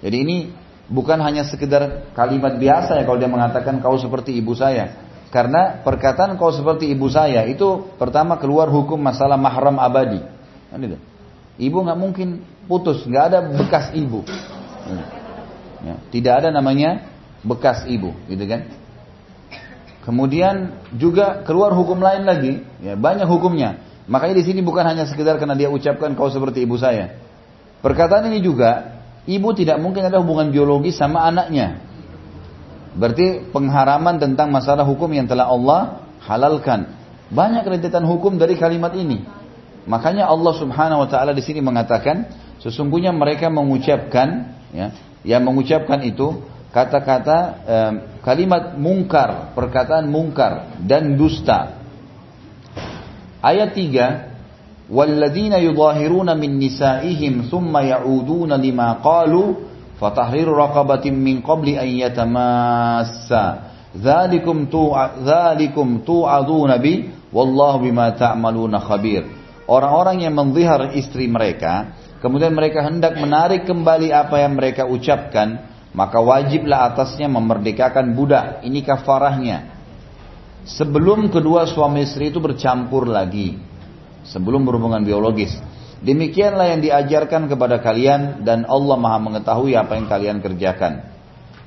jadi ini bukan hanya sekedar kalimat biasa ya kalau dia mengatakan kau seperti ibu saya karena perkataan kau seperti ibu saya itu pertama keluar hukum masalah mahram abadi kan Ibu nggak mungkin putus, nggak ada bekas ibu. Ya, tidak ada namanya bekas ibu, gitu kan? Kemudian juga keluar hukum lain lagi, ya banyak hukumnya. Makanya di sini bukan hanya sekedar karena dia ucapkan kau seperti ibu saya. Perkataan ini juga ibu tidak mungkin ada hubungan biologis sama anaknya. Berarti pengharaman tentang masalah hukum yang telah Allah halalkan. Banyak rentetan hukum dari kalimat ini. Makanya Allah Subhanahu wa taala di sini mengatakan sesungguhnya mereka mengucapkan ya, yang mengucapkan itu kata-kata eh, kalimat mungkar, perkataan mungkar dan dusta. Ayat 3 Walladzina yudhahiruna min nisa'ihim thumma ya'uduna lima qalu fatahriru raqabatin min qabli an yatamassa dzalikum tu'a dzalikum tu'aduna bi wallahu bima ta'maluna khabir orang-orang yang menzihar istri mereka, kemudian mereka hendak menarik kembali apa yang mereka ucapkan, maka wajiblah atasnya memerdekakan budak. Ini kafarahnya. Sebelum kedua suami istri itu bercampur lagi. Sebelum berhubungan biologis. Demikianlah yang diajarkan kepada kalian dan Allah maha mengetahui apa yang kalian kerjakan.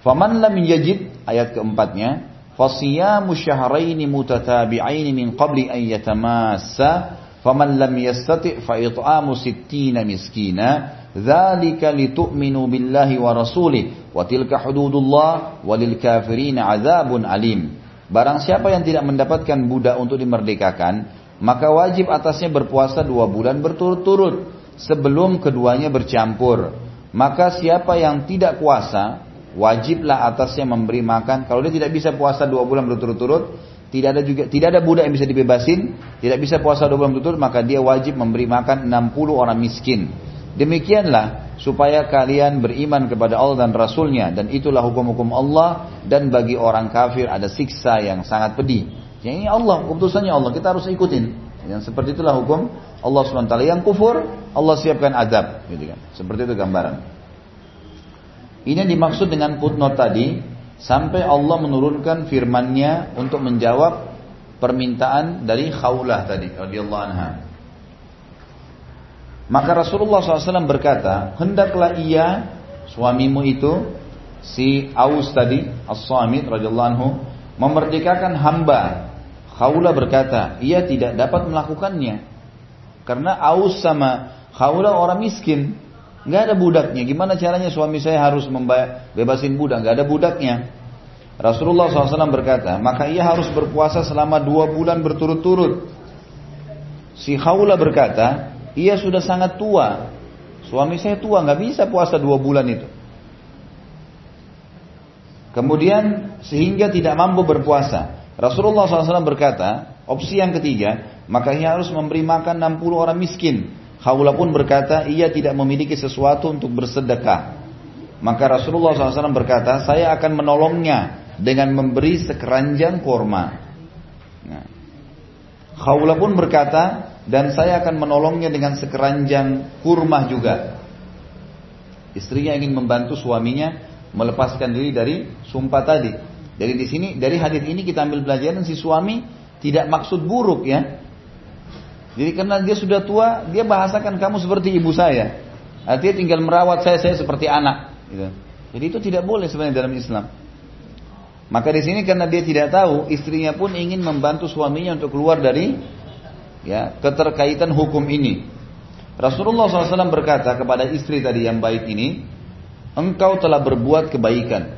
Faman lam yajid ayat keempatnya. Fasiyamu syahraini mutatabi'aini min qabli an yatamassa Faman lam yastati' fa it'amu sittina miskina dzalika litu'minu billahi wa rasulih wa tilka hududullah walil kafirin adzabun alim. Barang siapa yang tidak mendapatkan budak untuk dimerdekakan, maka wajib atasnya berpuasa dua bulan berturut-turut sebelum keduanya bercampur. Maka siapa yang tidak puasa, wajiblah atasnya memberi makan. Kalau dia tidak bisa puasa dua bulan berturut-turut, tidak ada juga tidak ada budak yang bisa dibebasin, tidak bisa puasa dua bulan betul, maka dia wajib memberi makan 60 orang miskin. Demikianlah supaya kalian beriman kepada Allah dan Rasulnya dan itulah hukum-hukum Allah dan bagi orang kafir ada siksa yang sangat pedih. Yang ini Allah, keputusannya Allah, kita harus ikutin. Yang seperti itulah hukum Allah SWT. Yang kufur, Allah siapkan adab. Gitu kan. Seperti itu gambaran. Ini yang dimaksud dengan footnote tadi, Sampai Allah menurunkan firman-Nya untuk menjawab permintaan dari Khawlah tadi radhiyallahu anha. Maka Rasulullah SAW berkata, hendaklah ia suamimu itu si Aus tadi As-Samit radhiyallahu memerdekakan hamba. Khawlah berkata, ia tidak dapat melakukannya karena Aus sama Khawlah orang miskin. Nggak ada budaknya. Gimana caranya suami saya harus bebasin budak? Nggak ada budaknya. Rasulullah SAW berkata, maka ia harus berpuasa selama dua bulan berturut-turut. Si Khawla berkata, ia sudah sangat tua. Suami saya tua, nggak bisa puasa dua bulan itu. Kemudian sehingga tidak mampu berpuasa. Rasulullah SAW berkata, opsi yang ketiga, maka ia harus memberi makan 60 orang miskin. Khawla pun berkata, ia tidak memiliki sesuatu untuk bersedekah. Maka Rasulullah SAW berkata, saya akan menolongnya dengan memberi sekeranjang korma. Nah. Pun berkata, dan saya akan menolongnya dengan sekeranjang kurma juga. Istrinya ingin membantu suaminya melepaskan diri dari sumpah tadi. Jadi di sini dari hadis ini kita ambil pelajaran si suami tidak maksud buruk ya. Jadi karena dia sudah tua, dia bahasakan kamu seperti ibu saya. Artinya tinggal merawat saya, saya seperti anak. Gitu. Jadi itu tidak boleh sebenarnya dalam Islam. Maka di sini karena dia tidak tahu, istrinya pun ingin membantu suaminya untuk keluar dari ya keterkaitan hukum ini. Rasulullah SAW berkata kepada istri tadi yang baik ini, engkau telah berbuat kebaikan,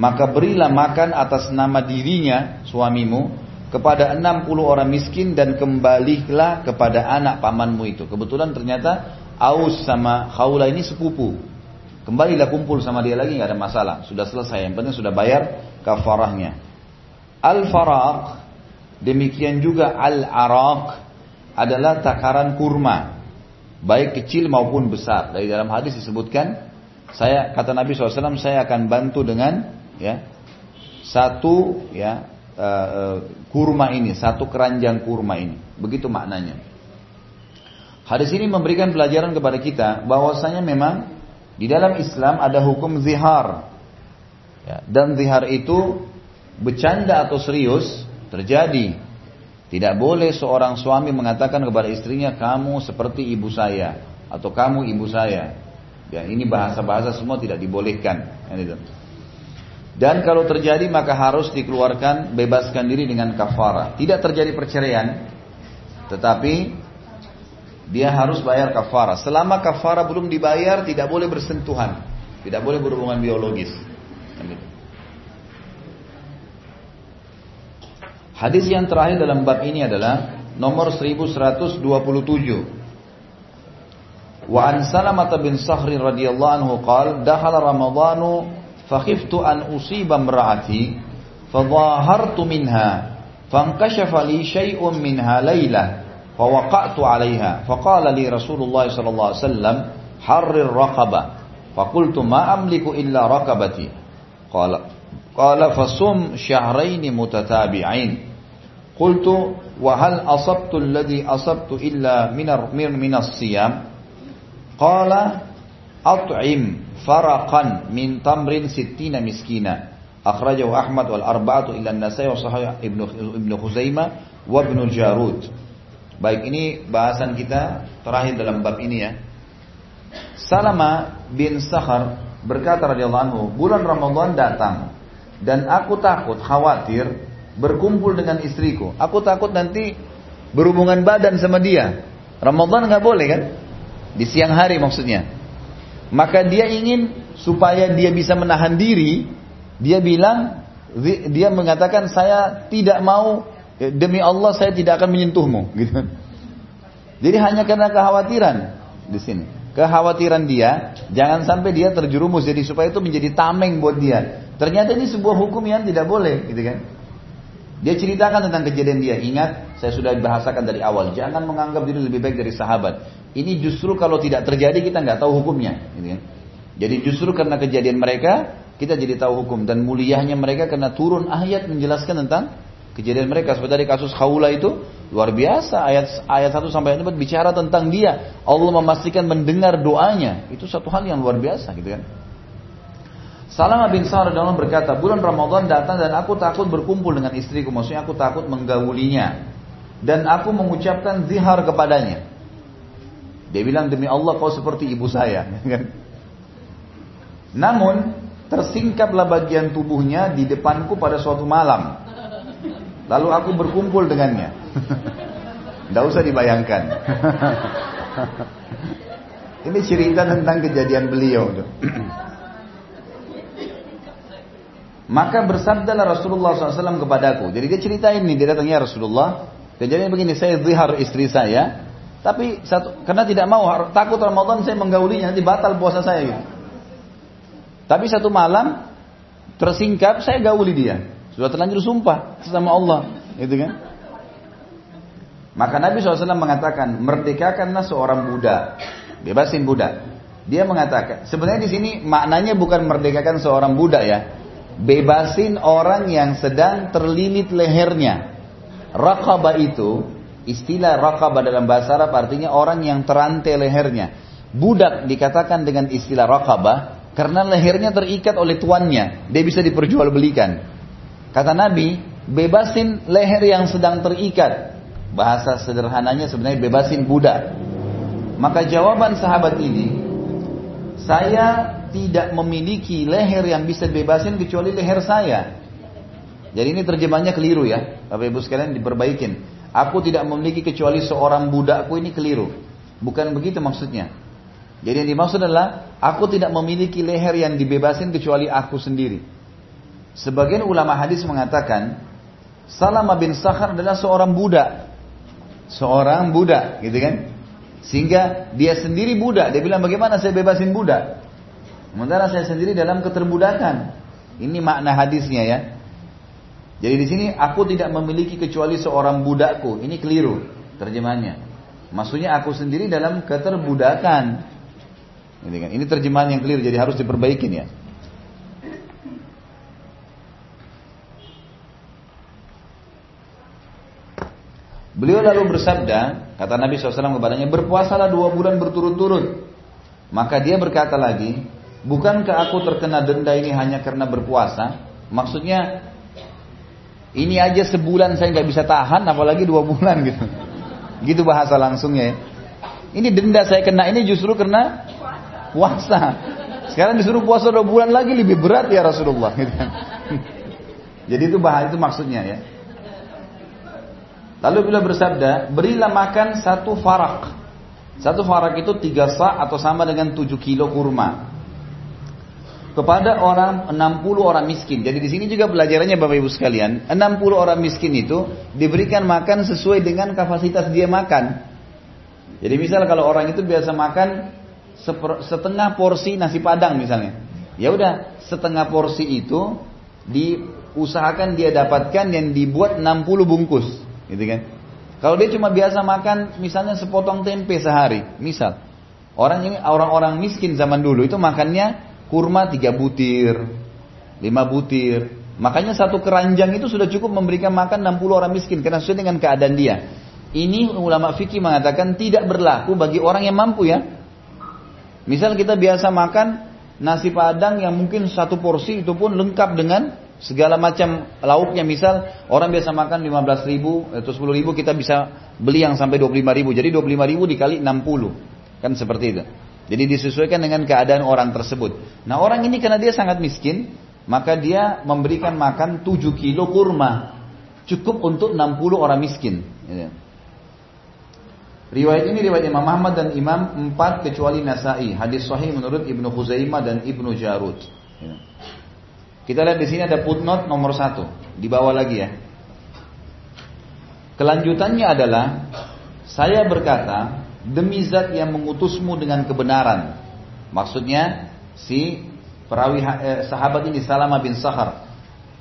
maka berilah makan atas nama dirinya suamimu kepada 60 orang miskin dan kembalilah kepada anak pamanmu itu. Kebetulan ternyata Aus sama Khawla ini sepupu. Kembalilah kumpul sama dia lagi nggak ada masalah. Sudah selesai. Yang penting sudah bayar kafarahnya. Al-faraq demikian juga al-araq adalah takaran kurma. baik kecil maupun besar. Dari dalam hadis disebutkan, saya kata Nabi SAW, saya akan bantu dengan ya satu ya uh, kurma ini, satu keranjang kurma ini. Begitu maknanya. Hadis ini memberikan pelajaran kepada kita bahwasanya memang di dalam Islam ada hukum zihar. Ya, dan zihar itu bercanda atau serius terjadi. Tidak boleh seorang suami mengatakan kepada istrinya kamu seperti ibu saya atau kamu ibu saya. Ya, ini bahasa-bahasa semua tidak dibolehkan. Dan kalau terjadi maka harus dikeluarkan bebaskan diri dengan kafara. Tidak terjadi perceraian, tetapi dia harus bayar kafara. Selama kafara belum dibayar, tidak boleh bersentuhan, tidak boleh berhubungan biologis. Hadis yang terakhir dalam bab ini adalah nomor 1127. Wa an Salamah bin Sakhri radhiyallahu anhu qala dakhala Ramadhanu fakhiftu an usiba imra'ati fadhahartu minha fankashafa li shay'un minha laylah فوقعت عليها فقال لي رسول الله صلى الله عليه وسلم حر الرقبة فقلت ما أملك إلا رقبتي قال قال فصم شهرين متتابعين Qultu wa hal asabtu alladhi asabtu illa minar min minas siyam? Qala at'im faraqan min tamrin sittina miskina. Akhrajahu Ahmad wal arba'atu illa an-Nasai wa sahih Ibnu Ibnu Khuzaimah wa Ibnu Jarud. Baik ini bahasan kita terakhir dalam bab ini ya. Salama bin Sahar berkata radhiyallahu anhu, bulan Ramadan datang dan aku takut khawatir berkumpul dengan istriku. Aku takut nanti berhubungan badan sama dia. Ramadan nggak boleh kan? Di siang hari maksudnya. Maka dia ingin supaya dia bisa menahan diri, dia bilang dia mengatakan saya tidak mau demi Allah saya tidak akan menyentuhmu [LAUGHS] gitu. Jadi hanya karena kekhawatiran di sini. Kekhawatiran dia jangan sampai dia terjerumus jadi supaya itu menjadi tameng buat dia. Ternyata ini sebuah hukum yang tidak boleh gitu kan. Dia ceritakan tentang kejadian dia. Ingat, saya sudah bahasakan dari awal. Jangan menganggap diri lebih baik dari sahabat. Ini justru kalau tidak terjadi kita nggak tahu hukumnya. Gitu kan? Jadi justru karena kejadian mereka kita jadi tahu hukum dan muliahnya mereka karena turun ayat menjelaskan tentang Kejadian mereka seperti dari kasus Khawla itu luar biasa ayat ayat 1 sampai 4 bicara tentang dia. Allah memastikan mendengar doanya. Itu satu hal yang luar biasa gitu kan. Salama bin Sa'ad dalam berkata, bulan Ramadan datang dan aku takut berkumpul dengan istriku. Maksudnya aku takut menggaulinya. Dan aku mengucapkan zihar kepadanya. Dia bilang, demi Allah kau seperti ibu saya. [LAUGHS] Kan? Namun, tersingkaplah bagian tubuhnya di depanku pada suatu malam. Lalu aku berkumpul dengannya. [LAUGHS] Tidak usah dibayangkan. [LAUGHS] Ini cerita tentang kejadian beliau. [CLEARS THROAT] Maka bersabdalah Rasulullah SAW kepadaku. Jadi dia cerita ini, dia datangnya Rasulullah. Kejadian begini, saya zihar istri saya. Tapi satu, karena tidak mau, takut Ramadan saya menggaulinya, nanti batal puasa saya gitu. Tapi satu malam, tersingkap, saya gauli dia. Sudah terlanjur sumpah sama Allah, itu kan? Maka Nabi SAW mengatakan, merdekakanlah seorang budak, bebasin budak. Dia mengatakan, sebenarnya di sini maknanya bukan merdekakan seorang budak ya, bebasin orang yang sedang terlilit lehernya. Raqabah itu, istilah raqabah dalam bahasa Arab artinya orang yang terantai lehernya. Budak dikatakan dengan istilah raqabah karena lehernya terikat oleh tuannya, dia bisa diperjualbelikan. Kata Nabi, bebasin leher yang sedang terikat. Bahasa sederhananya sebenarnya bebasin budak. Maka jawaban sahabat ini, saya tidak memiliki leher yang bisa bebasin kecuali leher saya. Jadi ini terjemahnya keliru ya. Bapak Ibu sekalian diperbaikin. Aku tidak memiliki kecuali seorang budakku ini keliru. Bukan begitu maksudnya. Jadi yang dimaksud adalah aku tidak memiliki leher yang dibebasin kecuali aku sendiri. Sebagian ulama hadis mengatakan Salama bin Sakhar adalah seorang budak. Seorang budak, gitu kan? Sehingga dia sendiri budak. Dia bilang bagaimana saya bebasin budak? Sementara saya sendiri dalam keterbudakan. Ini makna hadisnya ya. Jadi di sini aku tidak memiliki kecuali seorang budakku. Ini keliru terjemahnya. Maksudnya aku sendiri dalam keterbudakan. Ini kan, terjemahan yang clear, jadi harus diperbaikin ya. Beliau lalu bersabda, kata Nabi SAW kepadanya, berpuasalah dua bulan berturut-turut. Maka dia berkata lagi, bukankah aku terkena denda ini hanya karena berpuasa? Maksudnya, ini aja sebulan saya nggak bisa tahan, apalagi dua bulan gitu. Gitu bahasa langsungnya ya. Ini denda saya kena ini justru karena puasa. Sekarang disuruh puasa dua bulan lagi lebih berat ya Rasulullah. Gitu. Jadi itu bahasa itu maksudnya ya. Lalu beliau bersabda, berilah makan satu farak. Satu farak itu tiga sa atau sama dengan tujuh kilo kurma. Kepada orang 60 orang miskin. Jadi di sini juga pelajarannya Bapak Ibu sekalian, 60 orang miskin itu diberikan makan sesuai dengan kapasitas dia makan. Jadi misal kalau orang itu biasa makan setengah porsi nasi padang misalnya. Ya udah, setengah porsi itu diusahakan dia dapatkan yang dibuat 60 bungkus gitu kan. Kalau dia cuma biasa makan misalnya sepotong tempe sehari, misal. Orang ini orang-orang miskin zaman dulu itu makannya kurma tiga butir, lima butir. Makanya satu keranjang itu sudah cukup memberikan makan 60 orang miskin karena sesuai dengan keadaan dia. Ini ulama fikih mengatakan tidak berlaku bagi orang yang mampu ya. Misal kita biasa makan nasi padang yang mungkin satu porsi itu pun lengkap dengan Segala macam lauknya misal orang biasa makan 15 ribu atau 10 ribu kita bisa beli yang sampai 25 ribu. Jadi 25 ribu dikali 60. Kan seperti itu. Jadi disesuaikan dengan keadaan orang tersebut. Nah orang ini karena dia sangat miskin. Maka dia memberikan makan 7 kilo kurma. Cukup untuk 60 orang miskin. Gitu. Riwayat ini riwayat Imam Ahmad dan Imam empat kecuali Nasai. Hadis sahih menurut Ibnu Khuzaimah dan Ibnu Jarud. Gitu. Kita lihat di sini ada footnote nomor satu, di bawah lagi ya. Kelanjutannya adalah saya berkata demi zat yang mengutusmu dengan kebenaran. Maksudnya si perawi eh, sahabat ini Salama bin Sahar.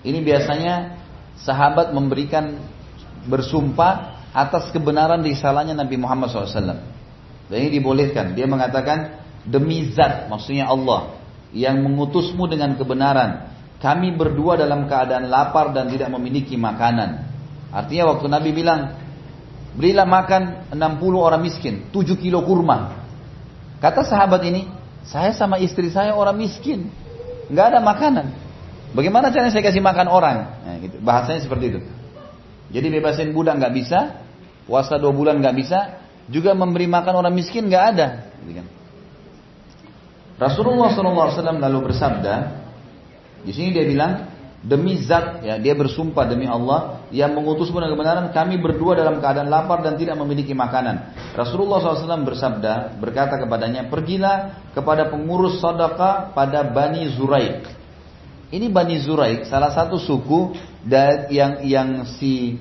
Ini biasanya sahabat memberikan bersumpah atas kebenaran risalahnya Nabi Muhammad SAW. Dan ini dibolehkan. Dia mengatakan demi zat, maksudnya Allah yang mengutusmu dengan kebenaran kami berdua dalam keadaan lapar dan tidak memiliki makanan. Artinya waktu Nabi bilang, berilah makan 60 orang miskin, 7 kilo kurma. Kata sahabat ini, saya sama istri saya orang miskin, nggak ada makanan. Bagaimana caranya saya kasih makan orang? Nah, gitu. Bahasanya seperti itu. Jadi bebasin budak nggak bisa, puasa dua bulan nggak bisa, juga memberi makan orang miskin nggak ada. Gitu kan. Rasulullah SAW lalu bersabda, di sini dia bilang demi zat ya dia bersumpah demi Allah yang mengutus dengan kebenaran kami berdua dalam keadaan lapar dan tidak memiliki makanan. Rasulullah SAW bersabda berkata kepadanya pergilah kepada pengurus sedekah pada Bani Zuraik. Ini Bani Zuraik salah satu suku yang yang si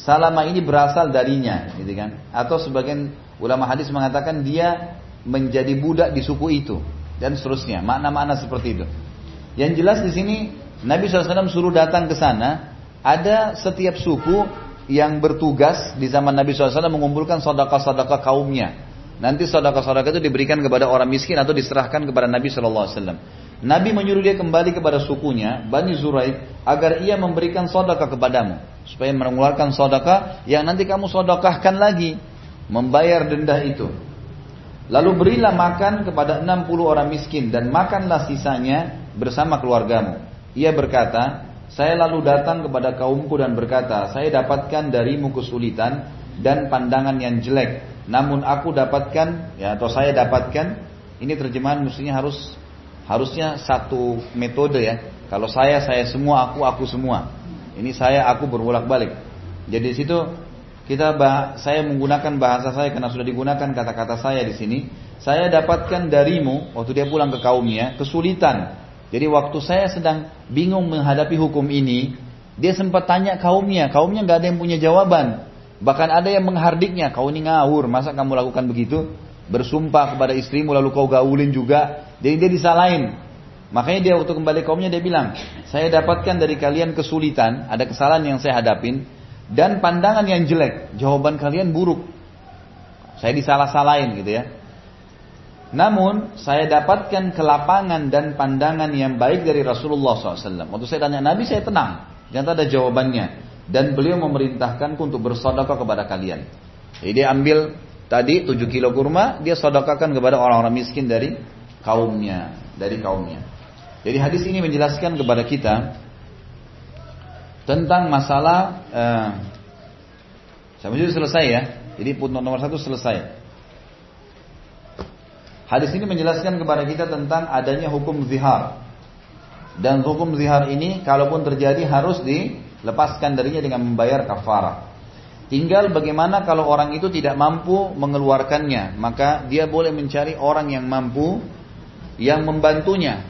Salama ini berasal darinya, gitu kan? Atau sebagian ulama hadis mengatakan dia menjadi budak di suku itu dan seterusnya. Makna-makna seperti itu. Yang jelas di sini Nabi SAW suruh datang ke sana. Ada setiap suku yang bertugas di zaman Nabi SAW mengumpulkan sodaka-sodaka kaumnya. Nanti sodaka-sodaka itu diberikan kepada orang miskin atau diserahkan kepada Nabi SAW. Nabi menyuruh dia kembali kepada sukunya, Bani Zuraid, agar ia memberikan sodaka kepadamu. Supaya mengeluarkan sodaka yang nanti kamu sodakahkan lagi. Membayar denda itu. Lalu berilah makan kepada 60 orang miskin dan makanlah sisanya bersama keluargamu. Ia berkata, saya lalu datang kepada kaumku dan berkata, saya dapatkan darimu kesulitan dan pandangan yang jelek. Namun aku dapatkan, ya atau saya dapatkan, ini terjemahan mestinya harus harusnya satu metode ya. Kalau saya, saya semua, aku, aku semua. Ini saya, aku berbolak-balik. Jadi di situ kita bah, saya menggunakan bahasa saya karena sudah digunakan kata-kata saya di sini. Saya dapatkan darimu waktu dia pulang ke kaumnya kesulitan jadi waktu saya sedang bingung menghadapi hukum ini, dia sempat tanya kaumnya, kaumnya nggak ada yang punya jawaban. Bahkan ada yang menghardiknya, kau ini ngawur, masa kamu lakukan begitu? Bersumpah kepada istrimu lalu kau gaulin juga. Jadi dia disalahin. Makanya dia waktu kembali kaumnya dia bilang, saya dapatkan dari kalian kesulitan, ada kesalahan yang saya hadapin, dan pandangan yang jelek. Jawaban kalian buruk. Saya disalah-salahin gitu ya. Namun saya dapatkan kelapangan dan pandangan yang baik dari Rasulullah SAW. Waktu saya tanya Nabi saya tenang, jangan ada jawabannya. Dan beliau memerintahkanku untuk bersedekah kepada kalian. Jadi dia ambil tadi 7 kilo kurma, dia sedekahkan kepada orang-orang miskin dari kaumnya, dari kaumnya. Jadi hadis ini menjelaskan kepada kita tentang masalah eh, sudah selesai ya. Jadi pun nomor satu selesai. Hadis ini menjelaskan kepada kita tentang adanya hukum zihar. Dan hukum zihar ini kalaupun terjadi harus dilepaskan darinya dengan membayar kafarah. Tinggal bagaimana kalau orang itu tidak mampu mengeluarkannya, maka dia boleh mencari orang yang mampu yang membantunya.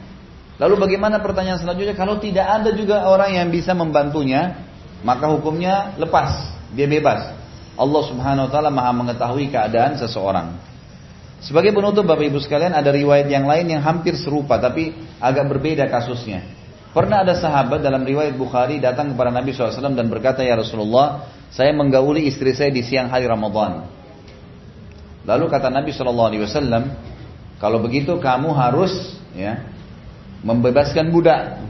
Lalu bagaimana pertanyaan selanjutnya kalau tidak ada juga orang yang bisa membantunya, maka hukumnya lepas, dia bebas. Allah Subhanahu wa taala Maha mengetahui keadaan seseorang. Sebagai penutup Bapak Ibu sekalian ada riwayat yang lain yang hampir serupa tapi agak berbeda kasusnya. Pernah ada sahabat dalam riwayat Bukhari datang kepada Nabi SAW dan berkata, Ya Rasulullah, saya menggauli istri saya di siang hari Ramadan. Lalu kata Nabi SAW, kalau begitu kamu harus ya membebaskan budak.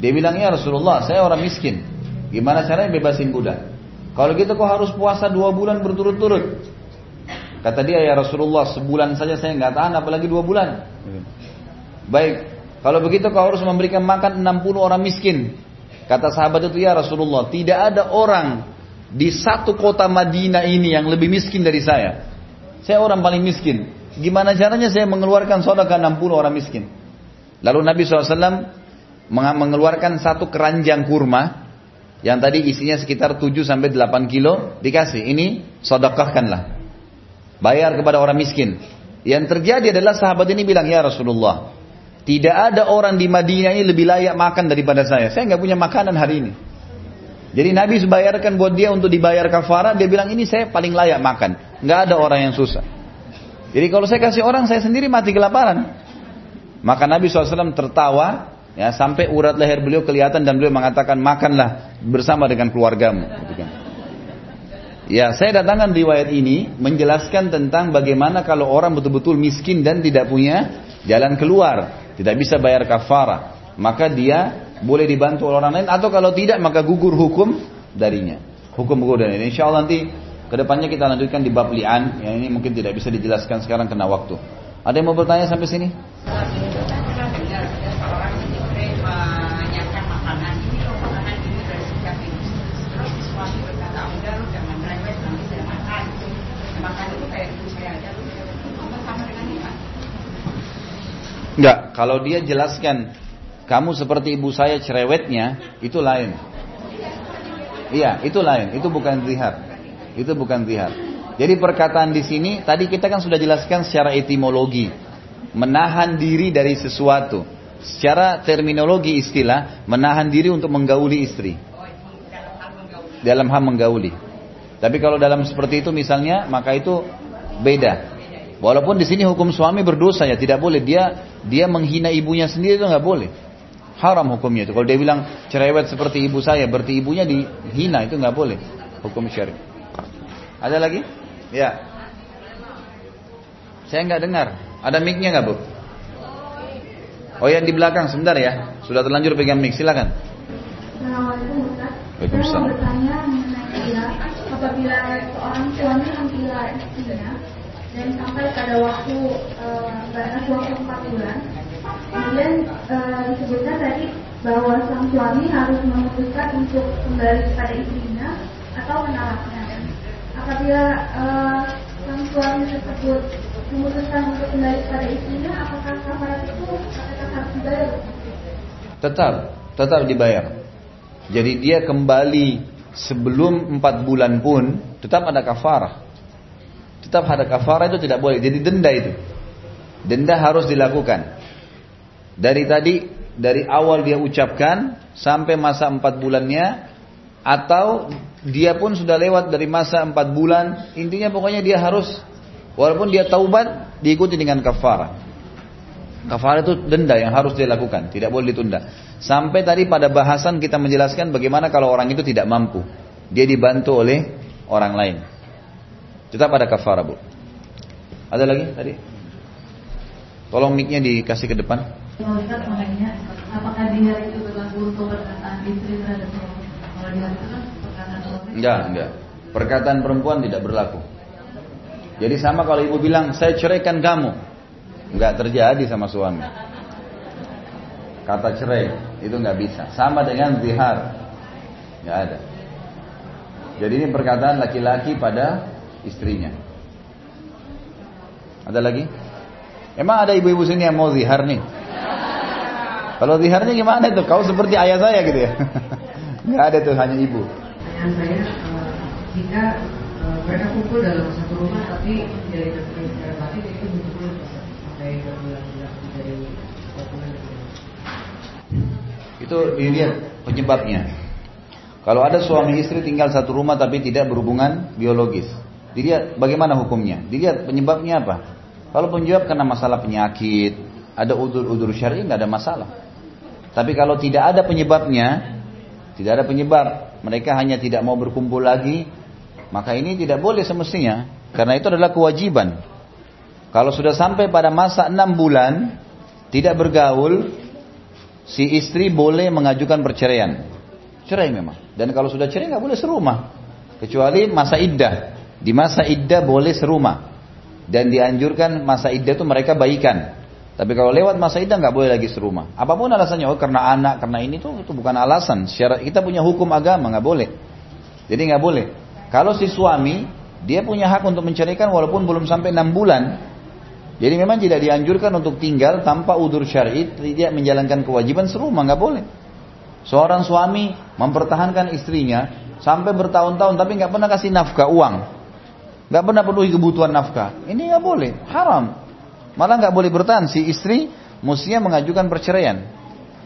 Dia bilang, ya Rasulullah, saya orang miskin. Gimana caranya bebasin budak? Kalau gitu kau harus puasa dua bulan berturut-turut. Kata dia ya Rasulullah sebulan saja saya nggak tahan apalagi dua bulan. Baik, kalau begitu kau harus memberikan makan 60 orang miskin. Kata sahabat itu ya Rasulullah tidak ada orang di satu kota Madinah ini yang lebih miskin dari saya. Saya orang paling miskin. Gimana caranya saya mengeluarkan sodaka 60 orang miskin? Lalu Nabi SAW mengeluarkan satu keranjang kurma yang tadi isinya sekitar 7 sampai 8 kilo dikasih. Ini sodakahkanlah. Bayar kepada orang miskin. Yang terjadi adalah sahabat ini bilang, ya Rasulullah, tidak ada orang di Madinah ini lebih layak makan daripada saya. Saya nggak punya makanan hari ini. Jadi Nabi bayarkan buat dia untuk dibayar kafarah, dia bilang ini saya paling layak makan. Nggak ada orang yang susah. Jadi kalau saya kasih orang, saya sendiri mati kelaparan. Maka Nabi SAW tertawa, ya sampai urat leher beliau kelihatan dan beliau mengatakan makanlah bersama dengan keluargamu. Gitu kan. Ya, saya datangkan riwayat ini menjelaskan tentang bagaimana kalau orang betul-betul miskin dan tidak punya jalan keluar, tidak bisa bayar kafara, maka dia boleh dibantu oleh orang lain atau kalau tidak maka gugur hukum darinya. Hukum gugur darinya. Insya Allah nanti ke depannya kita lanjutkan di bab li'an, yang ini mungkin tidak bisa dijelaskan sekarang kena waktu. Ada yang mau bertanya sampai sini? Enggak, kalau dia jelaskan kamu seperti ibu saya cerewetnya, itu lain. Iya, itu lain. Itu bukan zihar. Itu bukan zihar. Jadi perkataan di sini tadi kita kan sudah jelaskan secara etimologi, menahan diri dari sesuatu. Secara terminologi istilah, menahan diri untuk menggauli istri. Dalam hal menggauli. Tapi kalau dalam seperti itu misalnya, maka itu beda. Walaupun di sini hukum suami berdosa ya tidak boleh dia dia menghina ibunya sendiri itu nggak boleh. Haram hukumnya itu. Kalau dia bilang cerewet seperti ibu saya, berarti ibunya dihina itu nggak boleh. Hukum syari. Ada lagi? Ya. Saya nggak dengar. Ada micnya nggak bu? Oh yang di belakang sebentar ya. Sudah terlanjur pegang mic. Silakan. Assalamualaikum Ustaz. Waalaikumsalam. Saya mau bertanya mengenai apabila seorang suami menggila istrinya dan sampai pada waktu uh, waktu empat bulan. Kemudian uh, disebutkan tadi bahwa sang suami harus memutuskan untuk kembali kepada istrinya atau menolaknya. Apabila uh, sang suami tersebut memutuskan untuk kembali kepada istrinya, apakah kafarat itu tetap harus dibayar? Tetap, tetap dibayar. Jadi dia kembali sebelum empat bulan pun tetap ada kafarah. Tetap ada kafara itu tidak boleh. Jadi denda itu. Denda harus dilakukan. Dari tadi, dari awal dia ucapkan sampai masa empat bulannya, atau dia pun sudah lewat dari masa empat bulan, intinya pokoknya dia harus, walaupun dia taubat, diikuti dengan kafara. Kafara itu denda yang harus dilakukan, tidak boleh ditunda. Sampai tadi pada bahasan kita menjelaskan bagaimana kalau orang itu tidak mampu, dia dibantu oleh orang lain. Tetap ada kafara bu. Ada lagi tadi? Tolong mic dikasih ke depan. apakah dia itu berlaku untuk perkataan istri terhadap Kalau dia itu kan Enggak, enggak. Perkataan perempuan tidak berlaku. Jadi sama kalau ibu bilang, saya ceraikan kamu. Enggak terjadi sama suami. Kata cerai, itu enggak bisa. Sama dengan zihar. Enggak ada. Jadi ini perkataan laki-laki pada istrinya. Ada lagi? Emang ada ibu-ibu sini yang mau zihar nih? Kalau ziharnya gimana itu? Kau seperti ayah saya gitu ya? [LAUGHS] Nggak ada tuh hanya ibu. Pertanyaan saya, uh, jika uh, mereka kumpul dalam satu rumah tapi dari batin itu betul sampai berbulan-bulan dari Itu dilihat penyebabnya. Kalau ada suami istri tinggal satu rumah tapi tidak berhubungan biologis, dilihat bagaimana hukumnya. Dilihat penyebabnya apa. Kalau penyebab karena masalah penyakit, ada udur-udur syar'i nggak ada masalah. Tapi kalau tidak ada penyebabnya, tidak ada penyebab, mereka hanya tidak mau berkumpul lagi, maka ini tidak boleh semestinya, karena itu adalah kewajiban. Kalau sudah sampai pada masa enam bulan tidak bergaul, si istri boleh mengajukan perceraian cerai memang. Dan kalau sudah cerai nggak boleh serumah, kecuali masa iddah. Di masa iddah boleh serumah. Dan dianjurkan masa iddah itu mereka baikan. Tapi kalau lewat masa iddah nggak boleh lagi serumah. Apa pun alasannya, oh karena anak, karena ini tuh itu bukan alasan. Secara kita punya hukum agama nggak boleh. Jadi nggak boleh. Kalau si suami dia punya hak untuk menceraikan walaupun belum sampai enam bulan. Jadi memang tidak dianjurkan untuk tinggal tanpa udur syar'i, tidak menjalankan kewajiban serumah nggak boleh. Seorang suami mempertahankan istrinya sampai bertahun-tahun tapi nggak pernah kasih nafkah uang, nggak pernah penuhi kebutuhan nafkah. Ini nggak boleh, haram. Malah nggak boleh bertahan si istri mestinya mengajukan perceraian.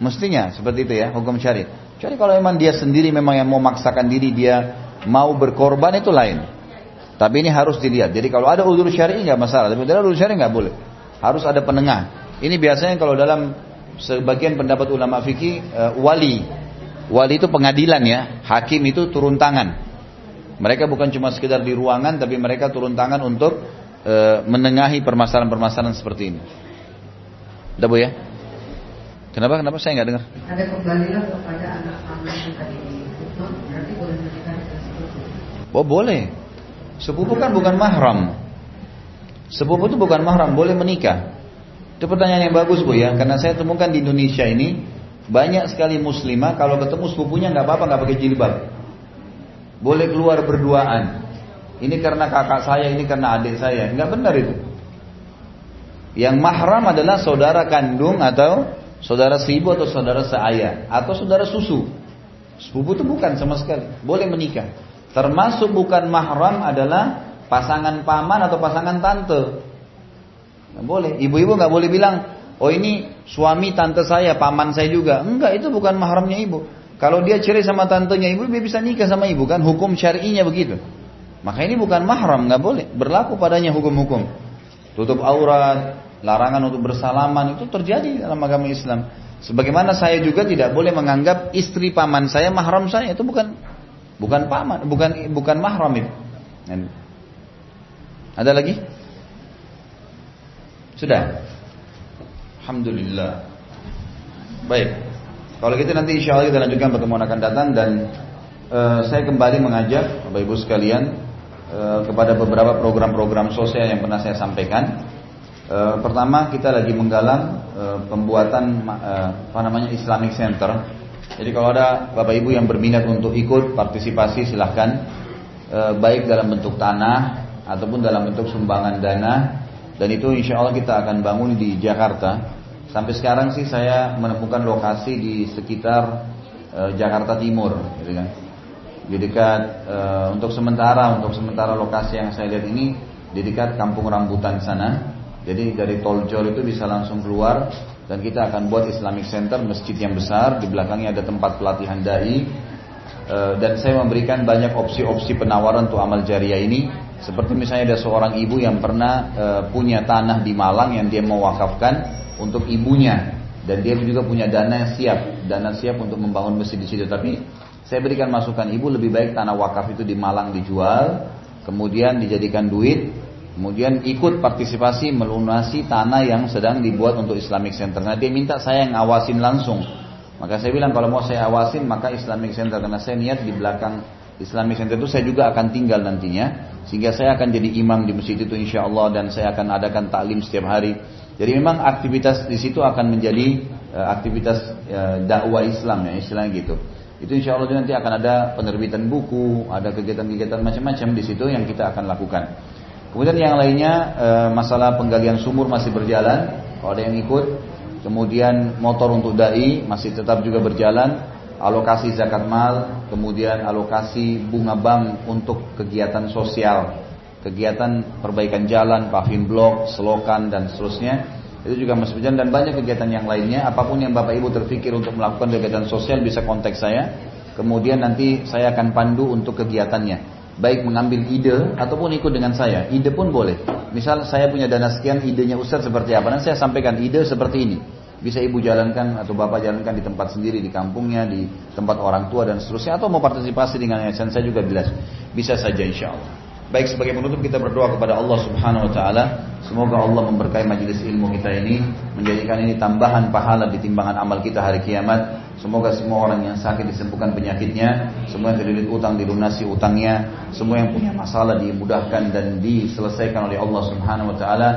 Mestinya seperti itu ya hukum syari. Jadi kalau memang dia sendiri memang yang mau maksakan diri dia mau berkorban itu lain. Tapi ini harus dilihat. Jadi kalau ada udur syari nggak masalah. Tapi kalau udur syari nggak boleh. Harus ada penengah. Ini biasanya kalau dalam sebagian pendapat ulama fikih uh, wali. Wali itu pengadilan ya, hakim itu turun tangan. Mereka bukan cuma sekedar di ruangan tapi mereka turun tangan untuk uh, menengahi permasalahan-permasalahan seperti ini. Udah Bu ya? Kenapa? Kenapa saya nggak dengar? Ada kembalilah kepada anak anak yang tadi dihukum, berarti boleh menikah dengan sepupu. Oh boleh. Sepupu kan bukan mahram. Sepupu itu bukan mahram, boleh menikah. Itu pertanyaan yang bagus bu ya, karena saya temukan di Indonesia ini banyak sekali muslimah kalau ketemu sepupunya nggak apa-apa nggak pakai jilbab, boleh keluar berduaan. Ini karena kakak saya, ini karena adik saya, nggak benar itu. Yang mahram adalah saudara kandung atau saudara seibu atau saudara seayah atau saudara susu. Sepupu itu bukan sama sekali, boleh menikah. Termasuk bukan mahram adalah pasangan paman atau pasangan tante. Nggak boleh. Ibu-ibu nggak boleh bilang, oh ini suami tante saya, paman saya juga. Enggak, itu bukan mahramnya ibu. Kalau dia cerai sama tantenya ibu, dia bisa nikah sama ibu kan? Hukum syar'inya begitu. Maka ini bukan mahram, nggak boleh. Berlaku padanya hukum-hukum. Tutup aurat, larangan untuk bersalaman itu terjadi dalam agama Islam. Sebagaimana saya juga tidak boleh menganggap istri paman saya mahram saya itu bukan bukan paman, bukan bukan mahram itu. Ada lagi? Sudah? Alhamdulillah. Baik. Kalau gitu nanti insya Allah kita lanjutkan pertemuan akan datang dan uh, saya kembali mengajak Bapak Ibu sekalian uh, kepada beberapa program-program sosial yang pernah saya sampaikan. Uh, pertama kita lagi menggalang pembuatan apa namanya Islamic Center. Jadi kalau ada Bapak Ibu yang berminat untuk ikut partisipasi silahkan baik dalam bentuk tanah ataupun dalam bentuk sumbangan dana dan itu insya Allah kita akan bangun di Jakarta. Sampai sekarang sih saya menemukan lokasi di sekitar e, Jakarta Timur, gitu kan. Di dekat e, untuk sementara untuk sementara lokasi yang saya lihat ini di dekat Kampung Rambutan sana. Jadi dari Tol Jor itu bisa langsung keluar dan kita akan buat Islamic Center masjid yang besar di belakangnya ada tempat pelatihan dai e, dan saya memberikan banyak opsi-opsi penawaran untuk amal jariah ini seperti misalnya ada seorang ibu yang pernah e, punya tanah di Malang yang dia mau wakafkan untuk ibunya dan dia juga punya dana yang siap, dana siap untuk membangun masjid di situ. Tapi saya berikan masukan ibu lebih baik tanah wakaf itu di Malang dijual kemudian dijadikan duit, kemudian ikut partisipasi melunasi tanah yang sedang dibuat untuk Islamic Center. Nah dia minta saya yang ngawasin langsung. Maka saya bilang kalau mau saya awasin maka Islamic Center karena saya niat di belakang Islamic Center itu saya juga akan tinggal nantinya sehingga saya akan jadi imam di masjid itu insya Allah dan saya akan adakan taklim setiap hari. Jadi memang aktivitas di situ akan menjadi uh, aktivitas uh, dakwah Islam ya istilahnya gitu. Itu insya Allah nanti akan ada penerbitan buku, ada kegiatan-kegiatan macam-macam di situ yang kita akan lakukan. Kemudian yang lainnya uh, masalah penggalian sumur masih berjalan. Kalau ada yang ikut, kemudian motor untuk dai masih tetap juga berjalan. Alokasi zakat mal, kemudian alokasi bunga bank untuk kegiatan sosial kegiatan perbaikan jalan, paving blok, selokan dan seterusnya. Itu juga masih berjalan dan banyak kegiatan yang lainnya. Apa pun yang Bapak Ibu terpikir untuk melakukan kegiatan sosial bisa kontak saya. Kemudian nanti saya akan pandu untuk kegiatannya. Baik mengambil ide ataupun ikut dengan saya. Ide pun boleh. Misal saya punya dana sekian, idenya Ustaz seperti apa. Nanti saya sampaikan ide seperti ini. Bisa ibu jalankan atau bapak jalankan di tempat sendiri, di kampungnya, di tempat orang tua dan seterusnya. Atau mau partisipasi dengan yayasan saya juga jelas. Bisa saja insya Allah. Baik sebagai penutup kita berdoa kepada Allah Subhanahu wa taala, semoga Allah memberkahi majelis ilmu kita ini, menjadikan ini tambahan pahala di timbangan amal kita hari kiamat. Semoga semua orang yang sakit disembuhkan penyakitnya, semua yang terlilit utang dilunasi utangnya, semua yang punya masalah dimudahkan dan diselesaikan oleh Allah Subhanahu wa taala